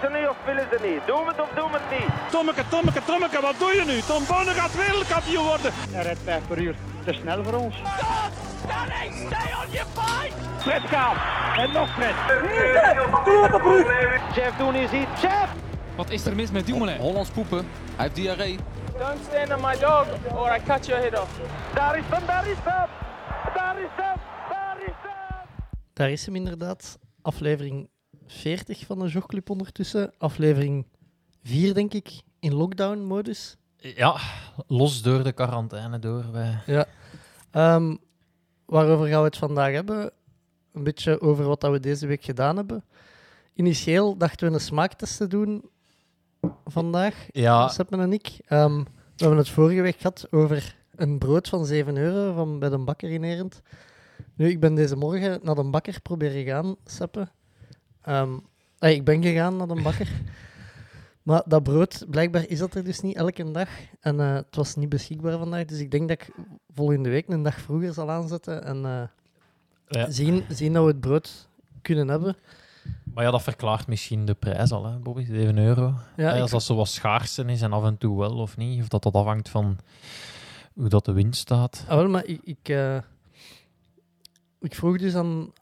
Willen ze nu of willen ze niet? Doen we het of doen we het niet? Tommeke, Tommeke, Tommeke, wat doe je nu? Tom Bonne gaat wereldkampioen worden. Hij rijdt 5 per uur. Te snel voor ons. Fred Kaap. En nog Fred. Chef, doen is iets. Chef! Wat is er mis met Dumoulin? Hollands poepen. Hij heeft diarree. Don't stand on my dog or I cut your head off. Daar is hem, daar is hem! Daar is hem, daar is hem! Daar is hem inderdaad. Aflevering 40 van de Jogclub ondertussen. Aflevering 4, denk ik, in lockdown-modus. Ja, los door de quarantaine door. Wij. Ja. Ehm, waarover gaan we het vandaag hebben? Een beetje over wat dat we deze week gedaan hebben. Initieel dachten we een smaaktest te doen vandaag, Ja, Seppen en ik. Ehm, we hebben het vorige week gehad over een brood van 7 euro van bij de bakker in Erend. Nu, ik ben deze morgen naar de bakker proberen gaan, Seppen. Ehm, eh, ik ben gegaan naar de bakker. maar dat brood, blijkbaar is dat er dus niet elke dag. En eh, het was niet beschikbaar vandaag. Dus ik denk dat ik volgende week een dag vroeger zal aanzetten. En eh, Ja. zien, zien dat we het brood kunnen hebben. maar ja, dat verklaart misschien de prijs al, hè, Bobby. 7 euro. Ja, ik- als dat zo wat schaarser is en af en toe wel of niet. Of dat dat afhangt van hoe dat de wind staat. Ah, wel, maar ik, ik, eh, ik vroeg dus aan,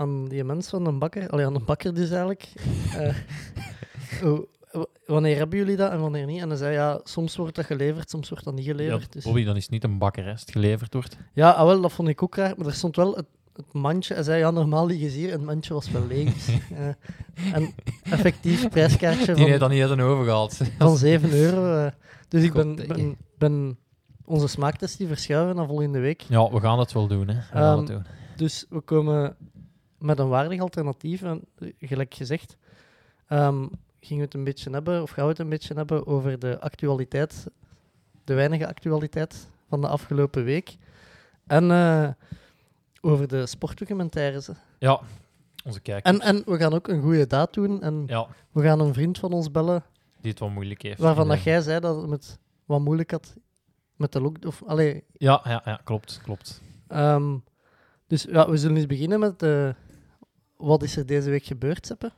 aan die mensen van de bakker, allee, aan de bakker dus eigenlijk, eh, wanneer hebben jullie dat en wanneer niet? En hij zei, ja, soms wordt dat geleverd, soms wordt dat niet Ja, geleverd. dus. Bobby, dan is het niet een bakker hè, als het geleverd wordt. Ja, ah, wel, dat vond ik ook raar, maar er stond wel het, het mandje. Hij zei, ja, normaal liggen ze hier en het mandje was wel leeg. Dus, eh, en effectief prijskaartje Die van, heeft dan niet uit een overgehaald. van 7 euro. eh. dus ik ben, ben, ben onze smaaktest die verschuiven naar volgende week. Ja, we gaan het wel doen. Hè. We gaan Ehm, doen. Dus we komen met een waardig alternatief. En eh, gelijk gezegd, ehm, gingen we het een beetje hebben, of gaan we het een beetje hebben over de actualiteit, de weinige actualiteit van de afgelopen week. En eh, over de sportdocumentaires. hè. Ja, onze kijkers. En, en we gaan ook een goede daad doen. En Ja, we gaan een vriend van ons bellen, die het wel moeilijk heeft. waarvan dat jij zei dat het met wat moeilijk had met de look. Of, allee, Ja, ja, ja, klopt, klopt. Ehm, dus ja, we zullen eens beginnen met eh, wat is er deze week gebeurd, Seppe?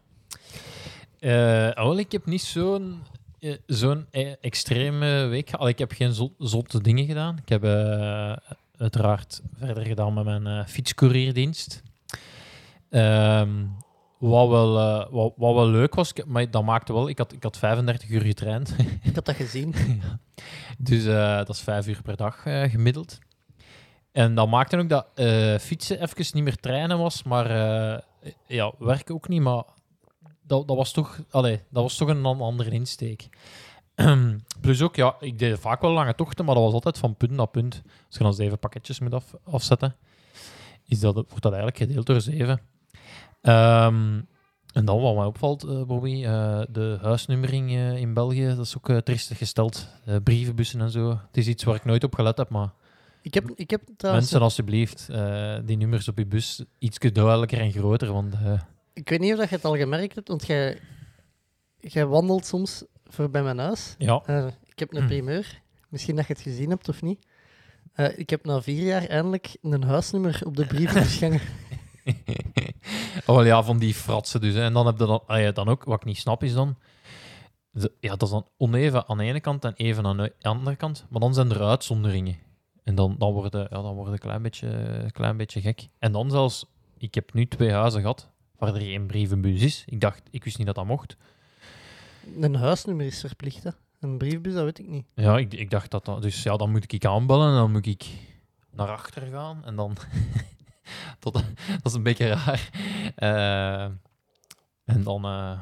Wel, ik heb niet zo'n eh, zo'n eh, extreme week gehad. Ik heb geen zot- zotte dingen gedaan. Ik heb uiteraard verder gedaan met mijn fietscourierdienst. Ehm, wat, wel, wat, wat wel leuk was, maar dat maakte wel... Ik had, ik had 35 uur getraind. Ik had dat gezien. Dus dat is vijf uur per dag gemiddeld. En dat maakte ook dat fietsen even niet meer trainen was, maar ja, werken ook niet. Maar dat, dat, was toch, allee, dat was toch een an- andere insteek. Plus ook, ja, ik deed vaak wel lange tochten, maar dat was altijd van punt naar punt. Als je dan zeven pakketjes moet af, afzetten, is dat, wordt dat eigenlijk gedeeld door zeven. Ehm, en dan wat mij opvalt, eh, Bobby, eh, de huisnummering eh, in België, dat is ook triestig gesteld. Brievenbussen en zo. Het is iets waar ik nooit op gelet heb, maar Ik heb, ik heb trouwens... mensen alsjeblieft, eh, die nummers op je bus iets duidelijker en groter, want eh, Ik weet niet of dat je het al gemerkt hebt, want jij, jij wandelt soms voorbij mijn huis. ja, Eh, ik heb een Hm. primeur. Misschien dat je het gezien hebt of niet. Ik heb na vier jaar eindelijk een huisnummer op de gangen. oh ja, van die fratsen dus. hè. En dan heb je dan, ah ja, dan ook, wat ik niet snap is dan, ja, dat is dan oneven aan de ene kant en even aan de andere kant, maar dan zijn er uitzonderingen. En dan, dan worden ja, dan worden een klein beetje, klein beetje gek. En dan zelfs, ik heb nu twee huizen gehad waar er geen brievenbus is. Ik dacht, ik wist niet dat dat mocht. Een huisnummer is verplicht, hè. Een briefbus, dat weet ik niet. Ja, ik, ik dacht dat dat... Dus ja, dan moet ik aanbellen en dan moet ik naar achter gaan. En dan... Tot, dat is een beetje raar. Eh, en dan... eh,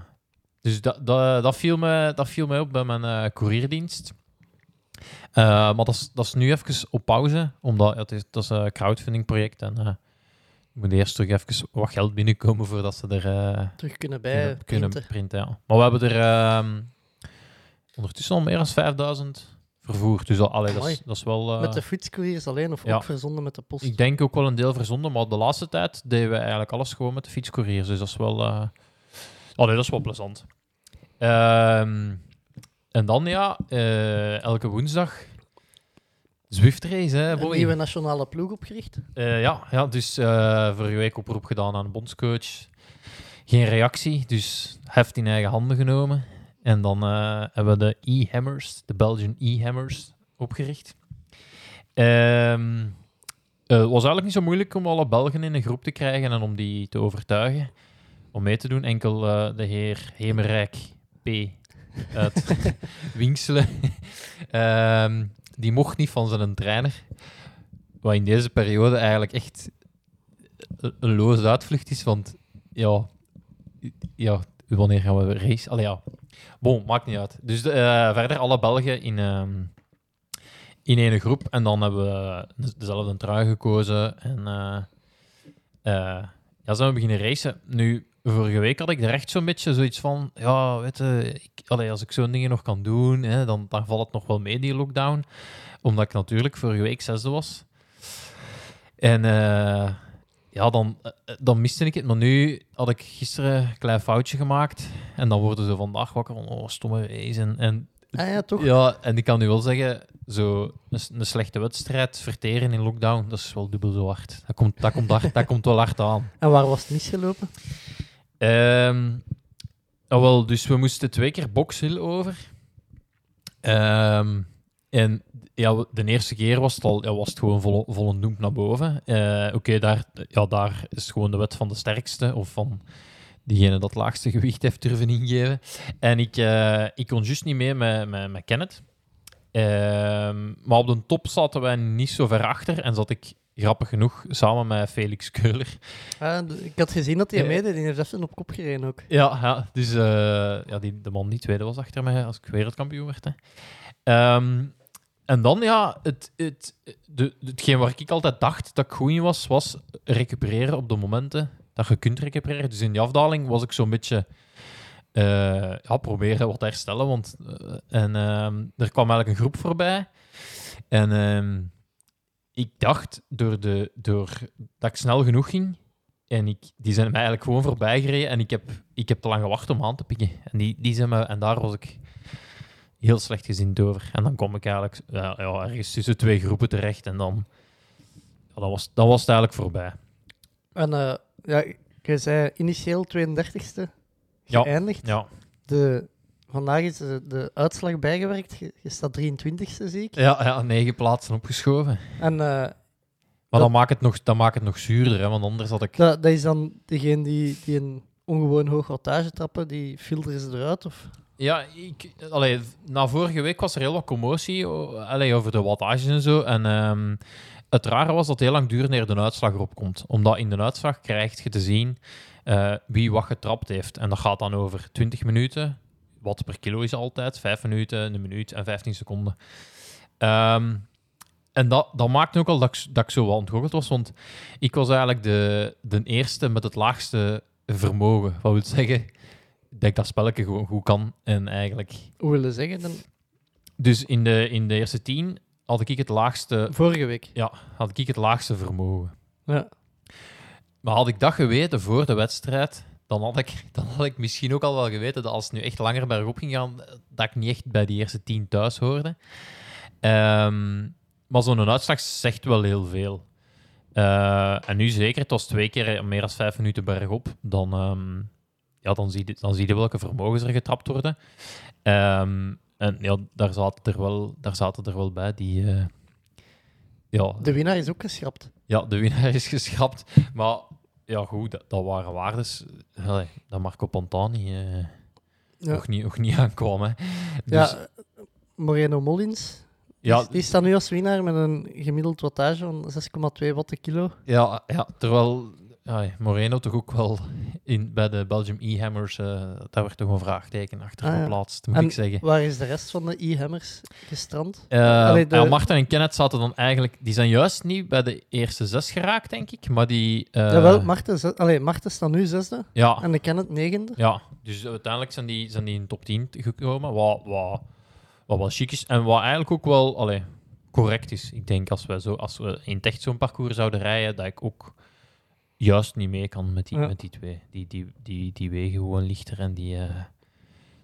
dus dat, dat, dat, viel me, dat viel mij op bij mijn eh courierdienst. Eh, maar dat is, dat is nu even op pauze, omdat het is, dat is een crowdfunding project en er moet eerst terug even wat geld binnenkomen voordat ze er eh, Terug kunnen kunnen, bij kunnen printen. printen. Ja. Maar we hebben er ehm, ondertussen al meer dan 5000 vervoerd. Dus dat, allee, dat, is, dat is wel... Met de fietscouriers alleen of ja. ook verzonden met de post? ik denk ook wel een deel verzonden, maar de laatste tijd deden we eigenlijk alles gewoon met de fietscouriers. Dus dat is wel... allee, dat is wel plezant. Ehm, en dan ja, eh, elke woensdag Zwift race, hè, Een nieuwe nationale ploeg opgericht. Eh, ja, ja, dus eh vorige week oproep gedaan aan de bondscoach. geen reactie, dus heft in eigen handen genomen. En dan hebben we de E-Hammers, de Belgian E-Hammers, opgericht. Ehm, eh, het was eigenlijk niet zo moeilijk om alle Belgen in een groep te krijgen en om die te overtuigen om mee te doen. Enkel de heer Hemerijk P. uit Winkselen, ehm, die mocht niet van zijn trainer. Wat in deze periode eigenlijk echt een, loze uitvlucht is, want ja, ja, wanneer gaan we race? Allee, ja. Bon, maakt niet uit. Dus eh, verder alle Belgen in, ehm, in één groep. En dan hebben we de- dezelfde trui gekozen. En eh, eh, ja, zijn we beginnen racen. Nu, vorige week had ik er echt zo'n beetje zoiets van... Ja, weet je, ik, allee, als ik zo'n dingen nog kan doen, hè, dan, dan valt het nog wel mee, die lockdown. Omdat ik natuurlijk vorige week zesde was. En... eh, ja, dan, eh, dan miste ik het. Maar nu had ik gisteren een klein foutje gemaakt. En dan worden ze vandaag wakker van, oh, stomme race. En, en, Ah ja, toch? ja, en ik kan nu wel zeggen, zo een, een slechte wedstrijd verteren in lockdown, dat is wel dubbel zo hard. Dat komt, dat komt, hard, dat komt wel hard aan. En waar was het misgelopen? Ehm ah, wel, dus we moesten twee keer Box Hill over. Ehm, en ja, de eerste keer was het, al, ja, was het gewoon vol, vollendoend naar boven. Eh, Oké, daar, ja, daar is gewoon de wet van de sterkste, of van diegene dat het laagste gewicht heeft durven ingeven. En ik, eh, ik kon juist niet mee met, met, met Kenneth. Ehm, maar op de top zaten wij niet zo ver achter en zat ik grappig genoeg samen met Felix Keuler. Ah, ik had gezien dat hij Eh, meedeed. Die heeft even op kop gereden ook. Ja, ja dus eh, ja, die, de man die tweede was achter mij als ik wereldkampioen werd. Hè. Ehm, en dan, ja, het, het, de, hetgeen waar ik altijd dacht dat ik goed in was, was recupereren op de momenten dat je kunt recupereren. Dus in die afdaling was ik zo'n beetje eh, ja, proberen wat te herstellen. Want, en ehm, er kwam eigenlijk een groep voorbij. En ehm, ik dacht, door de, door dat ik snel genoeg ging, en ik, die zijn mij eigenlijk gewoon voorbij gereden. En ik heb, ik heb te lang gewacht om aan te pikken. En, die, die zijn me, en daar was ik heel slecht gezind over. En dan kom ik eigenlijk ja, ja, ergens tussen twee groepen terecht. En dan, ja, dan, was, dan was het eigenlijk voorbij. En eh, ja, je zei initieel 32e Ja, geëindigd. Ja, De, vandaag is de, de uitslag bijgewerkt. Je, je staat 23e, zie ik. ja, ja negen plaatsen opgeschoven. En eh, Maar dan maakt het nog, dan maakt het nog zuurder. Hè, want anders had ik... dat, dat is dan degene die, die een ongewoon hoog wattage trappen, die filteren ze eruit? Of? Ja, ik, allee, na vorige week was er heel wat commotie allee, over de wattages en zo. En ehm, het rare was dat het heel lang duurde eer de uitslag erop komt. Omdat in de uitslag krijg je te zien eh, wie wat getrapt heeft. En dat gaat dan over 20 minuten. Watt per kilo is altijd. 5 minuten, een minuut en 15 seconden. Ehm, en dat, dat maakte ook al dat ik, dat ik zo wel ontgoocheld was. Want ik was eigenlijk de, de eerste met het laagste vermogen. Wat wil zeggen dat ik dat spelletje gewoon goed kan. En eigenlijk... Hoe willen zeggen? Dan, Dus in de, in de eerste tien had ik het laagste, vorige week. ja, had ik het laagste vermogen. Ja. Maar had ik dat geweten voor de wedstrijd, dan had ik, dan had ik misschien ook al wel geweten dat als het nu echt langer bergop ging gaan, dat ik niet echt bij die eerste tien thuis hoorde. Ehm, maar zo'n uitslag zegt wel heel veel. Eh, en nu zeker, het was twee keer meer dan vijf minuten bergop, dan, ehm, ja, dan, zie je, dan zie je welke vermogens er getrapt worden. Ehm, en ja, daar zaten er wel, daar zaten er wel bij die... eh, ja, De winnaar is ook geschrapt. ja, de winnaar is geschrapt. Maar ja, goed, dat, dat waren waardes allee, dat Marco Pantani eh, Ja. nog, niet, nog niet aankwam. Hè. Ja, Dus, eh, Moreno Mollins. ja, Die, die staat nu als winnaar met een gemiddeld wattage van 6,2 watt per kilo. ja, ja, terwijl ja, Moreno toch ook wel in, bij de Belgium E-Hammers, eh, daar werd toch een vraagteken achter Ah, ja. geplaatst, moet En ik zeggen. Waar is de rest van de e-hammers gestrand? Eh, Allee, de- ja, Martin en Kenneth zaten dan eigenlijk... Die zijn juist niet bij de eerste zes geraakt, denk ik. Maar die... eh, Jawel, Marten, ze- allee, Marten staat nu zesde ja, en de Kenneth negende. Ja, dus uiteindelijk zijn die, zijn die in de top 10 gekomen, wat, wat, wat wel chic is en wat eigenlijk ook wel allee, correct is. Ik denk als we, zo, als we in echt zo'n parcours zouden rijden, dat ik ook juist niet mee kan met die, Ja. met die twee. Die, die, die, die wegen gewoon lichter en die... eh,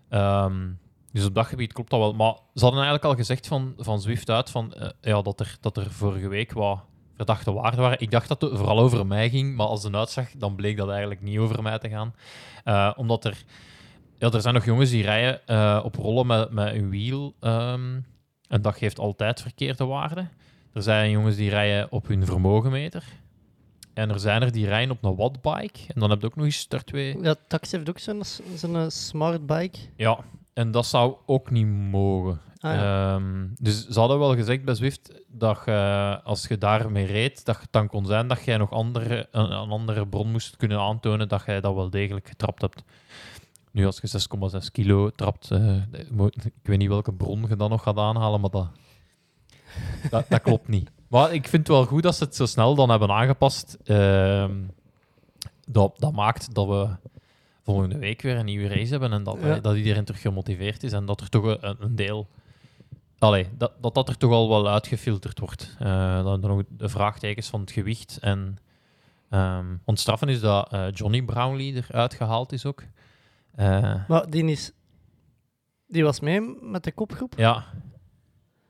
ehm, dus op dat gebied klopt dat wel. Maar ze hadden eigenlijk al gezegd van, van Zwift uit van, eh, ja, dat, er, dat er vorige week wat verdachte waarden waren. Ik dacht dat het vooral over mij ging, maar als de uitzag, dan bleek dat eigenlijk niet over mij te gaan. Eh, omdat er, ja, er zijn nog jongens die rijden op rollen met, met een wiel ehm, en dat geeft altijd verkeerde waarden. Er zijn jongens die rijden op hun vermogenmeter. En er zijn er die rijden op een wattbike. En dan heb je ook nog eens er twee. Ja, Tax heeft ook zo'n zo'n eh, smart bike. Ja, en dat zou ook niet mogen. Ah, ja. Ehm, dus ze hadden wel gezegd bij Zwift dat je, als je daarmee reed, dat het dan kon zijn dat jij nog andere, een, een andere bron moest kunnen aantonen dat jij dat wel degelijk getrapt hebt. Nu, als je 6,6 kilo trapt, eh, ik weet niet welke bron je dan nog gaat aanhalen, maar dat, dat, dat klopt niet. Maar ik vind het wel goed dat ze het zo snel dan hebben aangepast. Ehm, dat, dat maakt dat we volgende week weer een nieuwe race hebben en dat, Ja. dat iedereen terug gemotiveerd is en dat er toch een, een deel... Allee, dat, dat dat er toch al wel uitgefilterd wordt. Eh dan dan nog de vraagtekens van het gewicht. En, ehm want straffen is dat eh, Johnny Brownlee eruit gehaald is ook. Eh, Maar die, is, die was mee met de kopgroep. ja,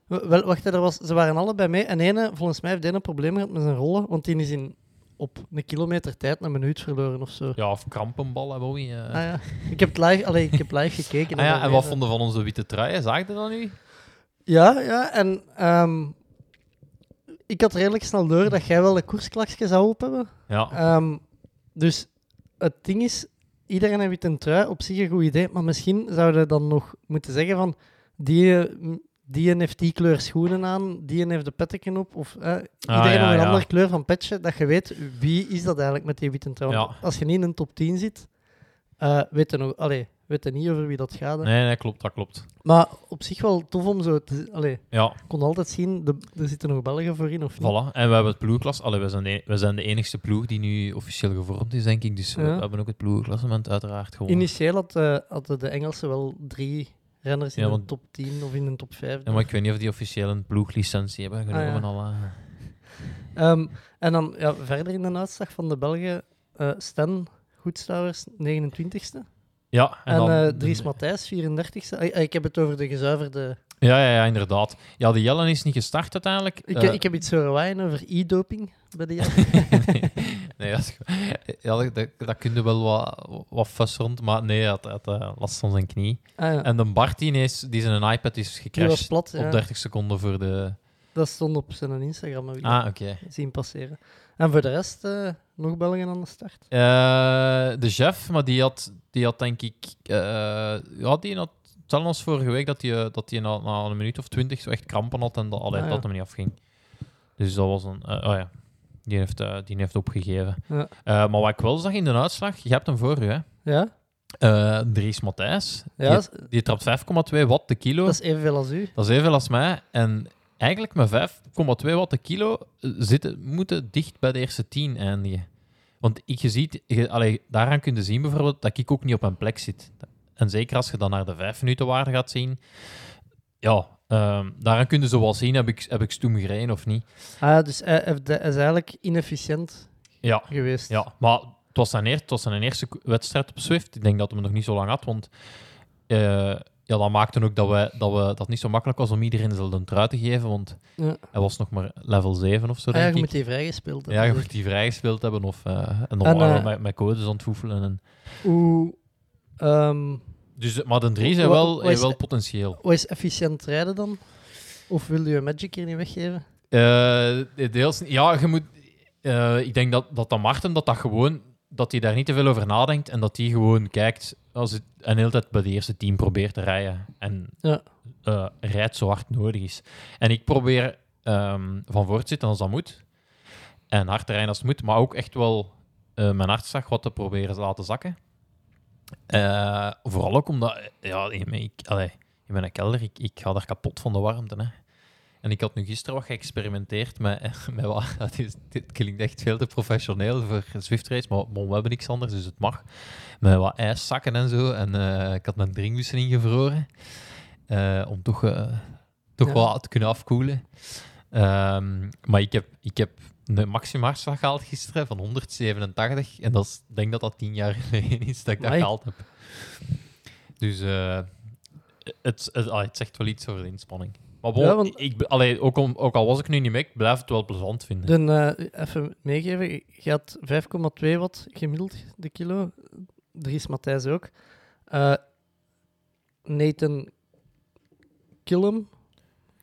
Wel, wacht, er was, ze waren allebei mee. En ene, volgens mij heeft die een probleem gehad met zijn rollen, want die is in, op een kilometer tijd een minuut verloren of zo. ja, of krampenbal hebben we. eh. Ah, ja. Ik heb het live, allee, ik heb live gekeken. Ah ja, en wat vonden van onze witte truien? Zag je dat nu? Ja, ja, en ehm, ik had redelijk snel door dat jij wel een koersklaksje zou op hebben. Ja, Ehm, dus het ding is, iedereen heeft een trui, op zich een goed idee, maar misschien zouden we dan nog moeten zeggen van, die, die heeft die kleur schoenen aan, die heeft de petteken op, of eh, iedereen Ah, ja, een ja. andere kleur van petje, dat je weet, wie is dat eigenlijk met die witte trui. Ja. Als je niet in een top 10 zit, eh weet je nog, allee, weet je niet over wie dat gaat. hè. nee, nee, klopt, dat klopt. Maar op zich wel tof om zo te... Allee, Ja, kon altijd zien, de, er zitten nog Belgen voor in, of niet? voilà. En we hebben het ploegklas. Allee, we zijn, de, we zijn de enigste ploeg die nu officieel gevormd is, denk ik. Dus we, hebben ook het ploegklassement uiteraard gewonnen. Initieel had, eh, hadden de Engelsen wel drie renners in Ja, de want- top 10 of in de top 5. Ja, maar ik weet niet of die officieel een ploeglicentie hebben genomen. Ah, al, eh. Ehm, en dan ja, verder in de uitslag van de Belgen, eh Sten Goedstouwers, 29ste. Ja, en, eh Dries Matthijs, 34ste. Ah, ah, ik heb het over de gezuiverde... Ja, ja, ja, inderdaad. Ja, de Jellen is niet gestart uiteindelijk. Ik, Eh, ik heb iets horen waaien over e-doping bij de Jan. nee, dat, is- ja, dat, dat, dat kun je wel wat, wat fuss rond, maar nee, hij had, had eh, last van zijn knie. Ah, ja. En de Bart die is, die zijn iPad is gecrashed plat, ja. op 30 seconden voor de... Dat stond op zijn Instagram, heb ik Ah, oké. zien passeren. En voor de rest, eh, nog Belgen aan de start. Eh, de chef, maar die had, die had denk ik... eh ja, die had hetzelfde als vorige week, dat hij dat die na, na een minuut of twintig zo echt krampen had en dat, allee, Ah, ja. dat hem niet afging. Dus dat was een... oh ja, die heeft, eh, die heeft opgegeven. Ja. Eh, maar wat ik wel zag in de uitslag, je hebt hem voor u, hè. Ja, Eh, Dries Matthijs, ja die, die trapt 5,2 watt de kilo. dat is evenveel als u. Dat is evenveel als mij. En eigenlijk met 5,2 watt de kilo zitten, moeten dicht bij de eerste 10 eindigen. Want ik, je ziet, je, allee, daaraan kun je zien bijvoorbeeld dat ik ook niet op een plek zit. En zeker als je dan naar de 5 minuten waarde gaat zien. Ja, ehm, daaraan kun je zo wel zien, heb ik, heb ik gereden of niet. Ah, dus hij, hij is eigenlijk inefficiënt Ja, geweest. ja. maar het was, zijn eer, het was zijn eerste wedstrijd op Swift. Ik denk dat hij hem nog niet zo lang had, want eh, ja, dat maakte ook dat, wij, dat, we, dat het niet zo makkelijk was om iedereen dezelfde trui te geven, want Ja. hij was nog maar level 7 of zo, Ah, ja, je ik. moet die vrijgespeeld Ja, hebben. je moet die vrijgespeeld hebben of eh, en dan En, eh, met, met codes aan het voefelen. En, Hoe, ehm, dus, maar de drie zijn wel, wat is- wel potentieel. hoe is efficiënt rijden dan? Of wil je Magic hier niet weggeven? Eh, deels, ja, je moet, eh, ik denk dat, dat Marten dat dat gewoon, dat hij daar niet te veel over nadenkt en dat hij gewoon kijkt als het, en de hele tijd bij de eerste team probeert te rijden en Ja. eh, rijdt zo hard nodig is. En ik probeer ehm, van voor te zitten als dat moet en hard te rijden als het moet, maar ook echt wel mijn hartslag wat te proberen te laten zakken. Eh, vooral ook omdat, ja, ik, ik, allee, in mijn kelder, ik, ik ga daar kapot van de warmte. Hè. En ik had nu gisteren wat geëxperimenteerd met, met wat, is- dit klinkt echt veel te professioneel voor een Swift race, maar, maar we hebben niks anders, dus het mag. Met wat ijszakken en zo. En eh, ik had mijn drinkbussen ingevroren, eh, om toch, toch Ja. wat te kunnen afkoelen. Ehm, maar ik heb, ik heb een maximaarslag gehaald gisteren van 187. En dat is, ik denk dat dat tien jaar geleden is dat ik dat gehaald heb. Dus eh, het, het, ah, het zegt wel iets over de inspanning. Maar bon, Ja, want- ik, allee, ook, om, ook al was ik nu niet mee, ik blijf het wel plezant vinden. Dan eh, even meegeven, je had 5,2 watt gemiddeld de kilo. Dries Matthijs ook. Eh, Nathan Killam,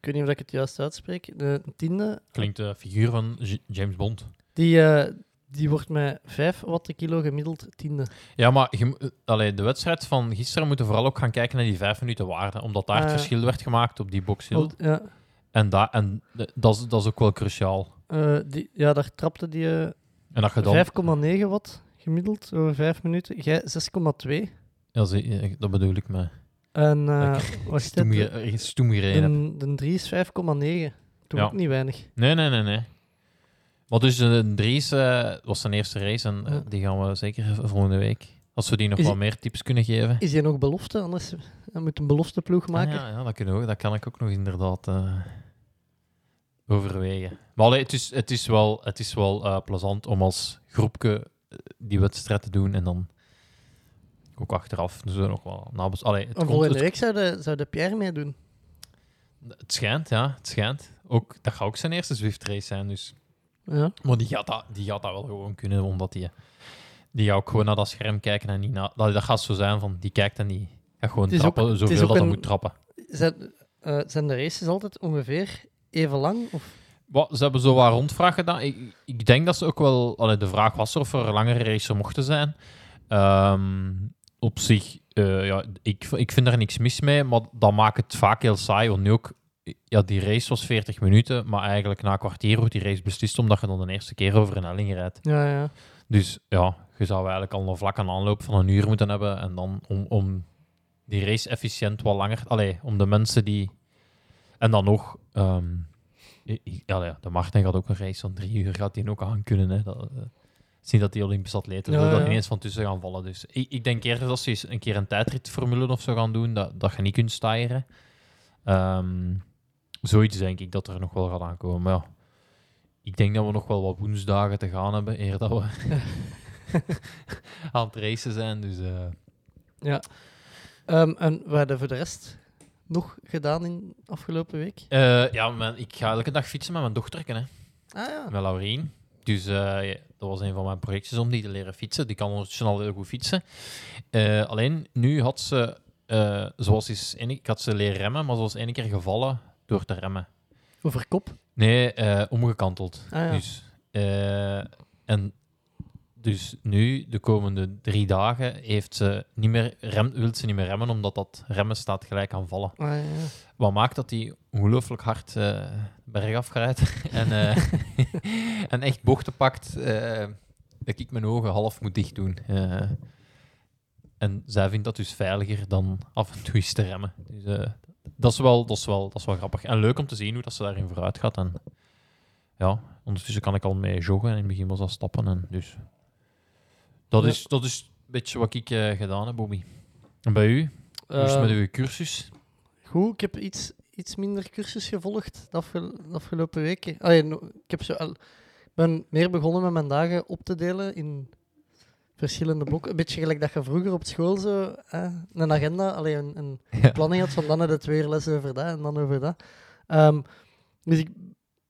ik weet niet of ik het juist uitspreek, de tiende, Klinkt de figuur van J- James Bond. die, eh, die wordt met 5 watt de kilo gemiddeld tiende. Ja, maar je, eh, allee, de wedstrijd van gisteren moeten vooral ook gaan kijken naar die vijf minuten waarde. Omdat daar het verschil werd gemaakt op die Box Hill. Ja, En, da en dat, is, dat is ook wel cruciaal. eh, die, ja, daar trapte die eh, dan... 5,9 watt gemiddeld over 5 minuten. Jij 6,2. Ja, eh, dat bedoel ik me. En eh is ge- eh, gereden heb. De, de 3 is 5,9. Toen Ja. ook niet weinig. Nee, nee, nee, nee. Maar dus de Dries eh, was zijn eerste race en eh, Ja. die gaan we zeker volgende week. Als we die nog Is wat die- meer tips kunnen geven. Is hij nog belofte? Anders moet een belofteploeg maken. Ah, ja, ja dat, kunnen we, ook- dat kan ik ook nog inderdaad eh, overwegen. Maar allee, het, is, het is wel, het is wel eh, plezant om als groepje eh, die wedstrijd te doen en dan ook achteraf. Dus er nog wel nabes. Allee, het, komt- het, week zou de, zou de Pierre meedoen. het schijnt, ja, het schijnt. Ook, dat gaat ook zijn eerste Zwift race zijn, dus. Ja. Maar die gaat dat, die gaat dat wel gewoon kunnen, omdat die, die gaat ook gewoon naar dat scherm kijken en niet naar... Dat, dat gaat zo zijn van, die kijkt en die gaat gewoon ook- trappen, is zoveel ook dat hij moet trappen. Zijn, eh, zijn de races altijd ongeveer even lang? Of? Wat, ze hebben zo wat rondvraag gedaan. Ik, ik denk dat ze ook wel... Allee, de vraag was er of er langere races mochten zijn. Ehm, op zich, eh, ja, ik, ik vind daar niks mis mee, maar dat maakt het vaak heel saai. Want nu ook, ja, die race was 40 minuten, maar eigenlijk na een kwartier wordt die race beslist omdat je dan de eerste keer over een helling rijdt. Ja, ja. Dus ja, je zou eigenlijk al een vlakke aanloop van een uur moeten hebben. En dan om, om die race efficiënt wat langer... Allee, om de mensen die... En dan nog... ehm, ja, ja, de Martin gaat ook een race van drie uur gaat die ook aan kunnen. Hè. Dat, zien dat die Olympische atleten Ja, er ineens van tussen gaan vallen. Dus ik, ik denk eerder dat ze eens een keer een tijdritformule of zo gaan doen, dat, dat je niet kunt stijgen. Ehm zoiets denk ik dat er nog wel gaat aankomen. Maar ja, ik denk dat we nog wel wat woensdagen te gaan hebben, eer dat we aan het racen zijn. Dus eh, ja. Ehm, en wat hadden voor de rest nog gedaan in afgelopen week? eh, ja, man, ik ga elke dag fietsen met mijn dochterken, hè, Ah ja. met Laurien. Dus eh, dat was een van mijn projectjes om die te leren fietsen. Die kan ondertussen al heel goed fietsen. Eh, alleen nu had ze, eh, zoals is, ik had ze leren remmen, maar ze was ene keer gevallen door te remmen. Over kop? Nee, omgekanteld. Ah, ja. Dus, en dus nu, de komende drie dagen, heeft ze niet meer rem, wil ze niet meer remmen, omdat dat remmen staat gelijk aan vallen. Ah, ja. Wat maakt dat hij ongelooflijk hard eh bergaf rijdt en, eh, en echt bochten pakt, eh, dat ik mijn ogen half moet dicht doen. En zij vindt dat dus veiliger dan af en toe eens te remmen. Dus, dat, is wel, dat, is wel, dat is wel grappig. En leuk om te zien hoe dat ze daarin vooruit gaat. En ja, ondertussen kan ik al mee joggen. En in het begin was dat stappen. En dus dat, Ja. is, dat is een beetje wat ik eh, gedaan heb, Bobby. En bij u? Hoe is het met Ehm, uw cursus? Goed, ik heb iets, iets minder cursus gevolgd de, afgel- de afgelopen weken. Ah, ja, no- ik heb zo al, ben meer begonnen met mijn dagen op te delen in verschillende blokken. Een beetje gelijk dat je vroeger op school zo eh, een agenda, alleen een, een Ja. planning had van dan had je twee uur les over dat en dan over dat. Ehm, dus ik,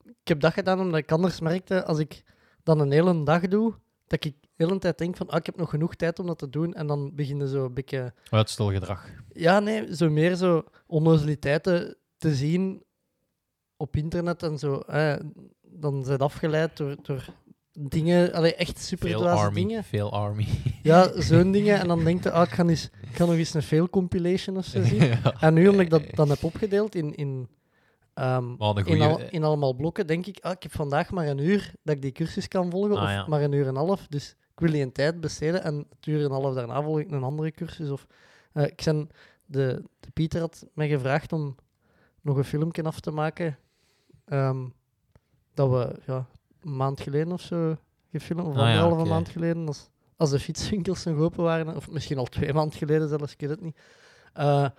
ik heb dat gedaan omdat ik anders merkte, als ik dan een hele dag doe, dat ik de hele tijd denk van, ah, ik heb nog genoeg tijd om dat te doen. En dan beginnen zo een beetje Uitstelgedrag. ja, nee, zo meer zo onnozeliteiten te zien op internet en zo. Eh, dan zijn afgeleid door, door dingen, allee, echt super Veel dingen. Veel army. Ja, zo'n dingen. En dan denk je, ah, ik, ga eens, ik ga nog eens een fail compilation of zo zien. ja. En nu, omdat ik dat dan heb opgedeeld in, in, ehm, in, goeie, al- in allemaal blokken, denk ik, ah, ik heb vandaag maar een uur dat ik die cursus kan volgen, Ah, of ja. maar een uur en een half. Dus ik wil die een tijd besteden en het uur en een half daarna volg ik een andere cursus. Of, eh, ik ben, de, de Pieter had mij gevraagd om nog een filmpje af te maken, ehm, dat we ja, een maand geleden of zo gefilmd, of Ah, ja, anderhalve maand geleden, als, als de fietswinkels nog open waren, of misschien al twee maanden geleden zelfs, ik weet het niet. Eh,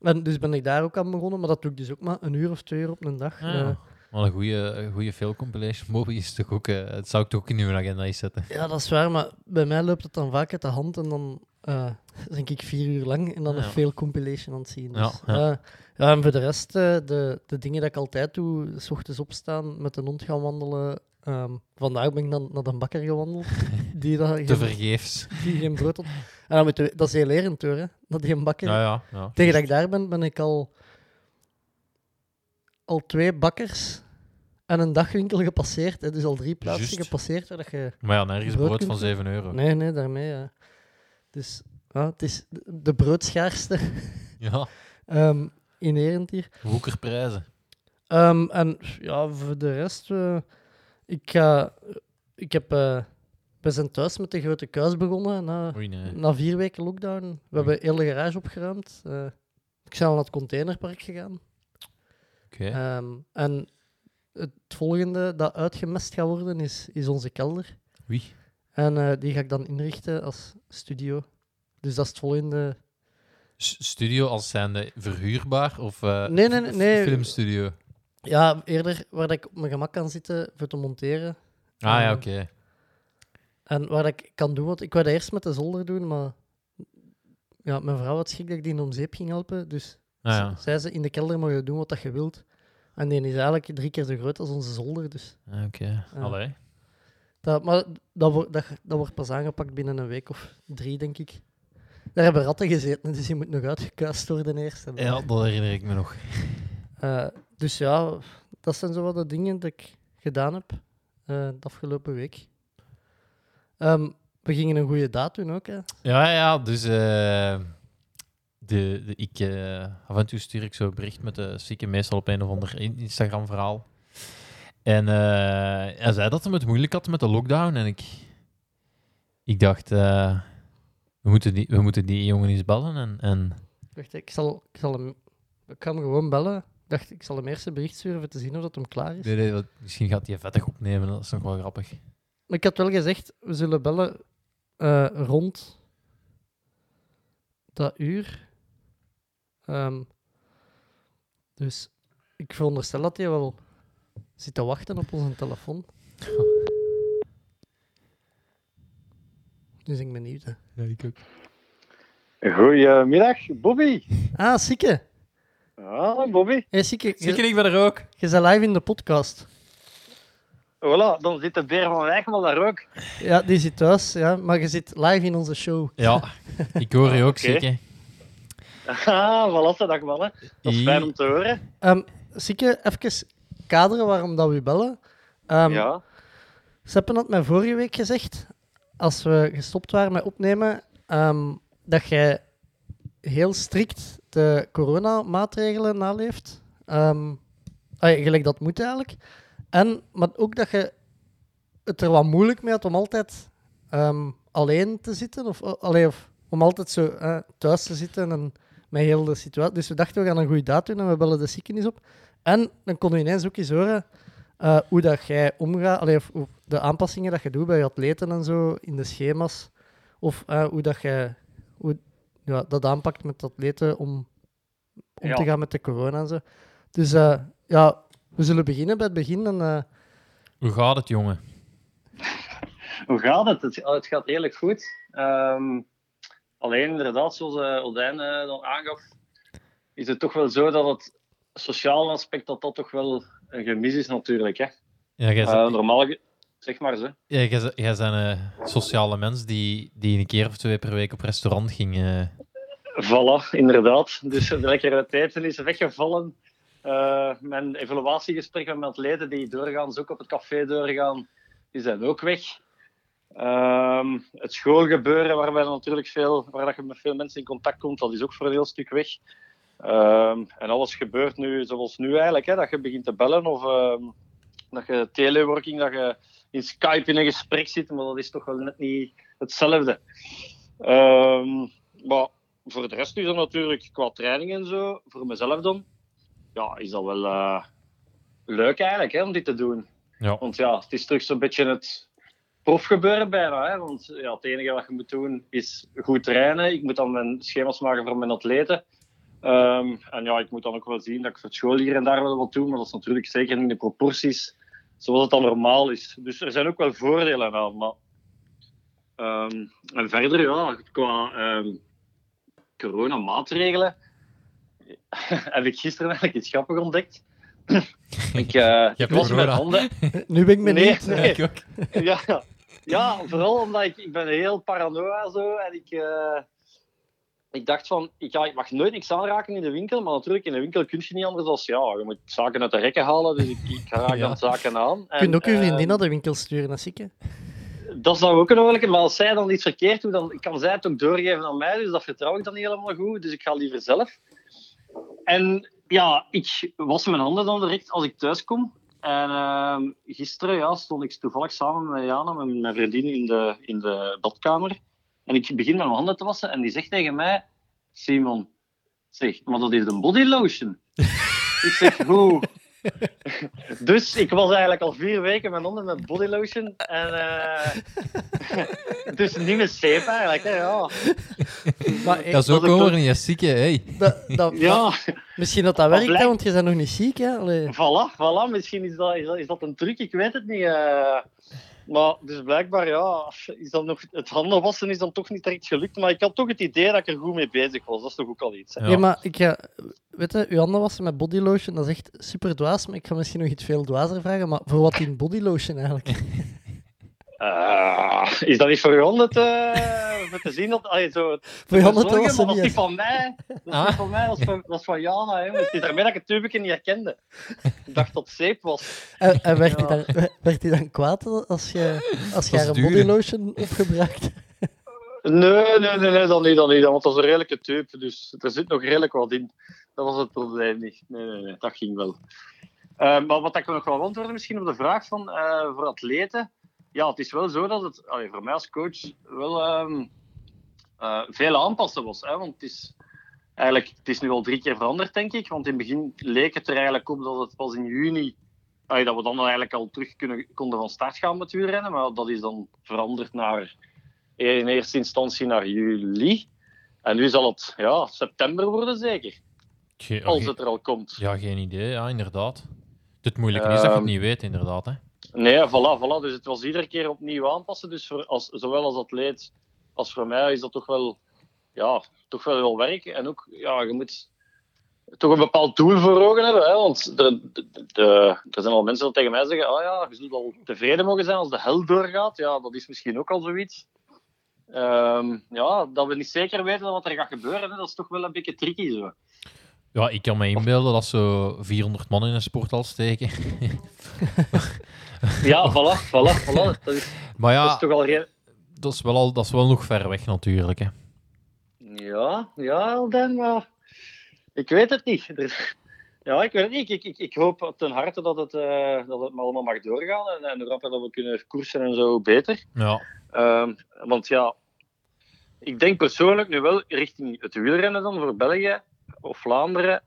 en dus ben ik daar ook aan begonnen, maar dat doe ik dus ook maar een uur of twee uur op een dag. Ah, Eh, ja. Maar een goede, een goede veel compilation. Bobby is toch ook, het zou ik toch ook in uw agenda eens zetten. Ja, dat is waar, maar bij mij loopt het dan vaak uit de hand en dan eh, denk ik vier uur lang en dan nog Ja. veel compilation aan het zien. Ja, Dus, ja. eh, ja, en voor de rest, de, de dingen dat ik altijd doe, s ochtends opstaan, met de hond gaan wandelen. Ehm, vandaag ben ik dan naar de bakker gewandeld, die, Te vergeefs. die geen brood had. En dan moet je- dat is heel lerend hoor, hè, dat die een bakker... Ja, ja. ja. Tegen dat ik daar ben, ben ik al, al twee bakkers en een dagwinkel gepasseerd. Hè, dus al drie plaatsen gepasseerd waar dat je... Maar ja, nergens Brood brood van je- 7 euro. Nee, nee, daarmee. Ja. Dus ja, het is de- broodschaarste Ja, ehm inherent hier. woekerprijzen. Ehm, en ja, voor de rest, eh, ik, ga, ik heb, eh, we zijn thuis met de grote kuis begonnen na, Oei, nee. na vier weken lockdown. We hebben heel de garage opgeruimd. Eh, ik ben al naar het containerpark gegaan. Oké. Ehm, en het volgende dat uitgemest gaat worden is, is onze kelder. Wie? En eh, die ga ik dan inrichten als studio. Dus dat is het volgende. S- Studio als zijnde verhuurbaar? Of eh, Nee, nee, nee, filmstudio? Ja, eerder waar ik op mijn gemak kan zitten voor te monteren. Ah ja, Eh, oké. En waar ik kan doen, want ik wou dat eerst met de zolder doen, maar ja, mijn vrouw had schrik dat ik die om zeep ging helpen. Dus Ah, ja. z- zei ze, in de kelder mag je doen wat dat je wilt. En die is eigenlijk drie keer zo groot als onze zolder. Dus Ah, Oké. Ja. Allee. dat, maar dat, wordt dat, dat wordt pas aangepakt binnen een week of drie, denk ik. Daar hebben ratten gezeten, dus die moet nog uitgekuist worden eerst. Ja, dat herinner ik me nog. eh, dus ja, dat zijn zo wat de dingen dat ik gedaan heb eh, de afgelopen week. Ehm, we gingen een goede daad doen ook, hè. Ja, ja, dus eh, de, de, ik, eh, af en toe stuur ik zo bericht met de zieke, meestal op een of ander in- Instagram-verhaal. En eh, hij zei dat hij het moeilijk had met de lockdown. En ik, ik dacht, eh, we, moeten die, we moeten die jongen eens bellen. En, en Wacht, ik zal, ik zal hem... Ik kan hem gewoon bellen. Ik dacht, ik zal hem eerst een bericht sturen om te zien of dat hem klaar is. nee, nee, misschien gaat hij vettig opnemen, dat is nog wel grappig. Maar ik had wel gezegd, we zullen bellen eh, rond dat uur. Ehm, dus ik veronderstel dat hij wel zit te wachten op onze telefoon. Dus ik ben benieuwd. Hè. Ja, ik ook. Goedemiddag, Bobby. Ah, Sikke. Ah, Bobby. Hey, Sikke, Zeker je, ik ben er ook. je bent live in de podcast. Voilà, dan zit de beer van Wijkman daar ook. Ja, die zit thuis, ja, maar je zit live in onze show. Ja, ik hoor je ook, Oké. zeker. Ah, voilà, dag mannen. Dat is fijn om te horen. Ehm Sikke, even kaderen waarom dat we bellen. Ehm, ja. Seppen had mij vorige week gezegd, als we gestopt waren met opnemen, ehm, dat jij heel strikt de coronamaatregelen naleeft. Ah, gelijk dat moet eigenlijk. En, maar ook dat je het er wat moeilijk mee had om altijd alleen te zitten. Of, allee, of om altijd zo thuis te zitten en met heel de situatie. Dus we dachten, we gaan een goede daad doen en we bellen de ziekenis op. En dan konden we ineens ook eens horen eh, hoe dat jij omgaat, allee, of, of de aanpassingen dat je doet bij je atleten en zo in de schema's, of eh, hoe dat jij hoe, ja, dat aanpakt met atleten om, om Ja. te gaan met de corona en zo. Dus eh, ja, we zullen beginnen bij het begin. En, eh, Hoe gaat het, jongen? Hoe gaat het? Het, het gaat redelijk goed. Ehm, alleen inderdaad, zoals uh, Odijn eh, dan aangaf, is het toch wel zo dat het sociale aspect dat dat toch wel een gemis is natuurlijk. Hè? Ja, jij Eh, bent- normaal, zeg maar zo. Ja, jij, ze- jij bent een sociale mens die, die een keer of twee per week op restaurant ging. Voilà, inderdaad. Dus de lekkere eten is weggevallen. Mijn evaluatiegesprekken met atleten die doorgaan, dus ook op het café doorgaan, die zijn ook weg. Ehm, het schoolgebeuren, waarbij natuurlijk veel, waar dat je met veel mensen in contact komt, dat is ook voor een heel stuk weg. Ehm, en alles gebeurt nu zoals nu eigenlijk, hè, dat je begint te bellen of ehm, dat je teleworking, dat je in Skype in een gesprek zit, maar dat is toch wel net niet hetzelfde. Maar voor de rest is dat natuurlijk qua training en zo, voor mezelf dan, ja, is dat wel eh, leuk eigenlijk hè, om dit te doen. Ja. Want ja, het is terug zo'n beetje het profgebeuren bijna. Hè? Want ja, het enige wat je moet doen is goed trainen. Ik moet dan mijn schema's maken voor mijn atleten. Ehm, en ja, ik moet dan ook wel zien dat ik voor het school hier en daar wel wat doe. Maar dat is natuurlijk zeker niet in de proporties zoals het dan normaal is. Dus er zijn ook wel voordelen aan. Maar Ehm, en verder, ja, qua ehm coronamaatregelen heb ik gisteren eigenlijk iets grappigs ontdekt. ik, eh ik hebt was met handen. Nu ben ik benieuwd. Nee, nee. Ik ook. ja, ja. vooral omdat ik, ik ben heel paranoia zo en ik, eh, ik dacht van, ik, ja, ik mag nooit niks aanraken in de winkel, maar natuurlijk in de winkel kun je niet anders dan, ja, je moet zaken uit de rekken halen, dus ik, ik raak Ja. dan zaken aan. Je kunt ook uw En, vriendin eh, naar de winkel sturen, als ik. hè. dat zou ook een mogelijke, maar als zij dan iets verkeerd doet, dan kan zij het ook doorgeven aan mij, dus dat vertrouw ik dan niet helemaal goed, dus ik ga liever zelf. En ja, ik was mijn handen dan direct als ik thuis kom. En ehm, gisteren stond ik toevallig samen met Jana, met mijn vriendin, in de, in de badkamer. En ik begin met mijn handen te wassen en die zegt tegen mij, Simon, zeg, maar dat is een body lotion. ik zeg, hoe? dus ik was eigenlijk al vier weken mijn handen met body lotion. En, eh, dus niet met zeep eigenlijk, hè, ja. Maar dat ik komen we toch- niet eens ziek, hè. Hey. dat, dat, Ja, misschien dat dat werkt, hè, want je bent nog niet ziek. Hè? Allee. Voilà, voilà. Misschien is dat, is dat, is dat een truc, ik weet het niet. eh. Maar dus blijkbaar, ja, is dan nog, het handen wassen is dan toch niet direct gelukt. Maar ik had toch het idee dat ik er goed mee bezig was. Dat is toch ook al iets. Hè? Ja. Ja, maar ik ga... Weet je, uw handen wassen met body lotion, dat is echt super dwaas. Maar ik ga misschien nog iets veel dwazer vragen. Maar voor wat in body lotion eigenlijk? Eh, is dat niet voor je handen te, voor te zien? Dat, allee, zo, Voor je handen te zorgen, wassen maar dat is niet. van mij. Dat is Ah. van mij, dat is van, dat is van Jana. Hè. Het is daarmee dat ik het tubeke niet herkende. Ik dacht dat het zeep was. En, en werd, Ja. hij dan, werd hij dan kwaad als je, als je haar een duur, body lotion opgebruikt? Nee, nee, nee, nee, dat niet, dat niet. Want dat is een redelijke tube, dus er zit nog redelijk wat in. Dat was het probleem niet. Nee, nee, nee, dat ging wel. Eh, maar wat ik nog wel antwoorden misschien op de vraag van eh, voor atleten. Ja, het is wel zo dat het allee, voor mij als coach wel eh, veel aanpassen was. Hè? Want het is, eigenlijk, het is nu al drie keer veranderd, denk ik. Want in het begin leek het er eigenlijk op dat het pas in juni allee, dat we dan eigenlijk al terug kunnen, konden van start gaan met wielrennen. Maar dat is dan veranderd naar in eerste instantie naar juli. En nu zal het ja, september worden, zeker. Ge- Als het er al komt. Ja, geen idee. Ja, inderdaad. Het moeilijke is dat je het Ehm, niet weet, inderdaad. Hè. Nee, voilà, voilà. Dus het was iedere keer opnieuw aanpassen. Dus voor, als, zowel als atleet als voor mij is dat toch wel, ja, toch wel wel werk. En ook, ja, je moet toch een bepaald doel voor ogen hebben. Hè? Want de, de, de- er zijn al mensen die tegen mij zeggen: oh ja, je zult al tevreden mogen zijn als de hel doorgaat. Ja, dat is misschien ook al zoiets. Ehm, ja, dat we niet zeker weten wat er gaat gebeuren, hè? dat is toch wel een beetje tricky zo. Ja, ik kan me inbeelden dat zo 400 man in een sporthal steken. Ja, voilà, voilà, voilà. Dat is, Maar dat ja, is toch al geen... dat is wel, al, dat is wel nog ver weg natuurlijk. Hè. Ja, ja, Dan, maar ik weet het niet. Ja, ik weet het niet. Ik, ik, ik hoop ten harte dat het, eh, dat het allemaal mag doorgaan en, en hoe rapper dat we kunnen koersen en zo, beter. Ja, Ehm, want ja, ik denk persoonlijk nu wel richting het wielrennen dan voor België of Vlaanderen.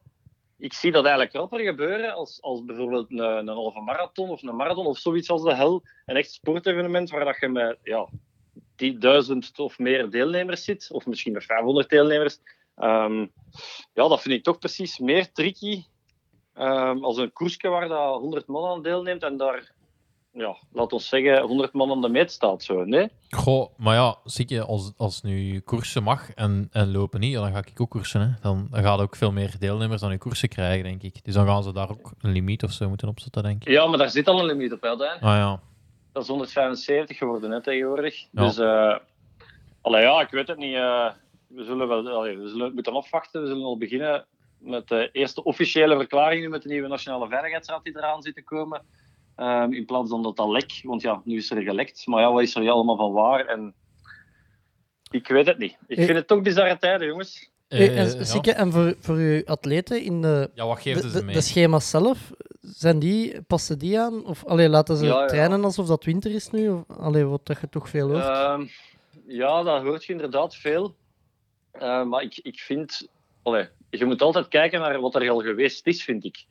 Ik zie dat eigenlijk rapper gebeuren als, als bijvoorbeeld een, een halve marathon of een marathon of zoiets als de hel. Een echt sportevenement waar dat je met ja, die duizend of meer deelnemers zit, of misschien met 500 deelnemers. Ehm, ja, dat vind ik toch precies meer tricky ehm, als een koersje waar dat 100 man aan deelneemt en daar, ja, laat ons zeggen, 100 man aan de meet staat. Zo, nee? Goh, maar ja, zie je, als, als nu koersen mag en, en lopen niet, dan ga ik ook koersen. Hè. Dan, dan gaat ook veel meer deelnemers dan je koersen krijgen, denk ik. Dus dan gaan ze daar ook een limiet of zo moeten opzetten, denk ik. Ja, maar daar zit al een limiet op, hè, Dan. Ah ja, Dat is 175 geworden hè, tegenwoordig. Ja. Dus, allee, ja, ik weet het niet. eh, we zullen wel allee, we zullen het moeten afwachten. We zullen al beginnen met de eerste officiële verklaring nu met de nieuwe Nationale Veiligheidsraad die eraan zit te komen. Ehm, in plaats van dat dat lek, want ja, nu is er gelekt. Maar ja, wat is er hier allemaal van waar? En ik weet het niet. Ik Eh, vind het toch bizarre tijden, jongens. Eh, Eh, en, ja. En voor, voor uw atleten in de, ja, wat de, geven ze de, mee? de schema's zelf, zijn die, passen die aan? Of allee, laten ze Ja, ja. trainen alsof dat winter is nu? Of, allee, wat dat je toch veel hoort. Ehm, ja, dat hoort je inderdaad veel. Eh, maar ik, ik vind... Allee, je moet altijd kijken naar wat er al geweest is, vind ik.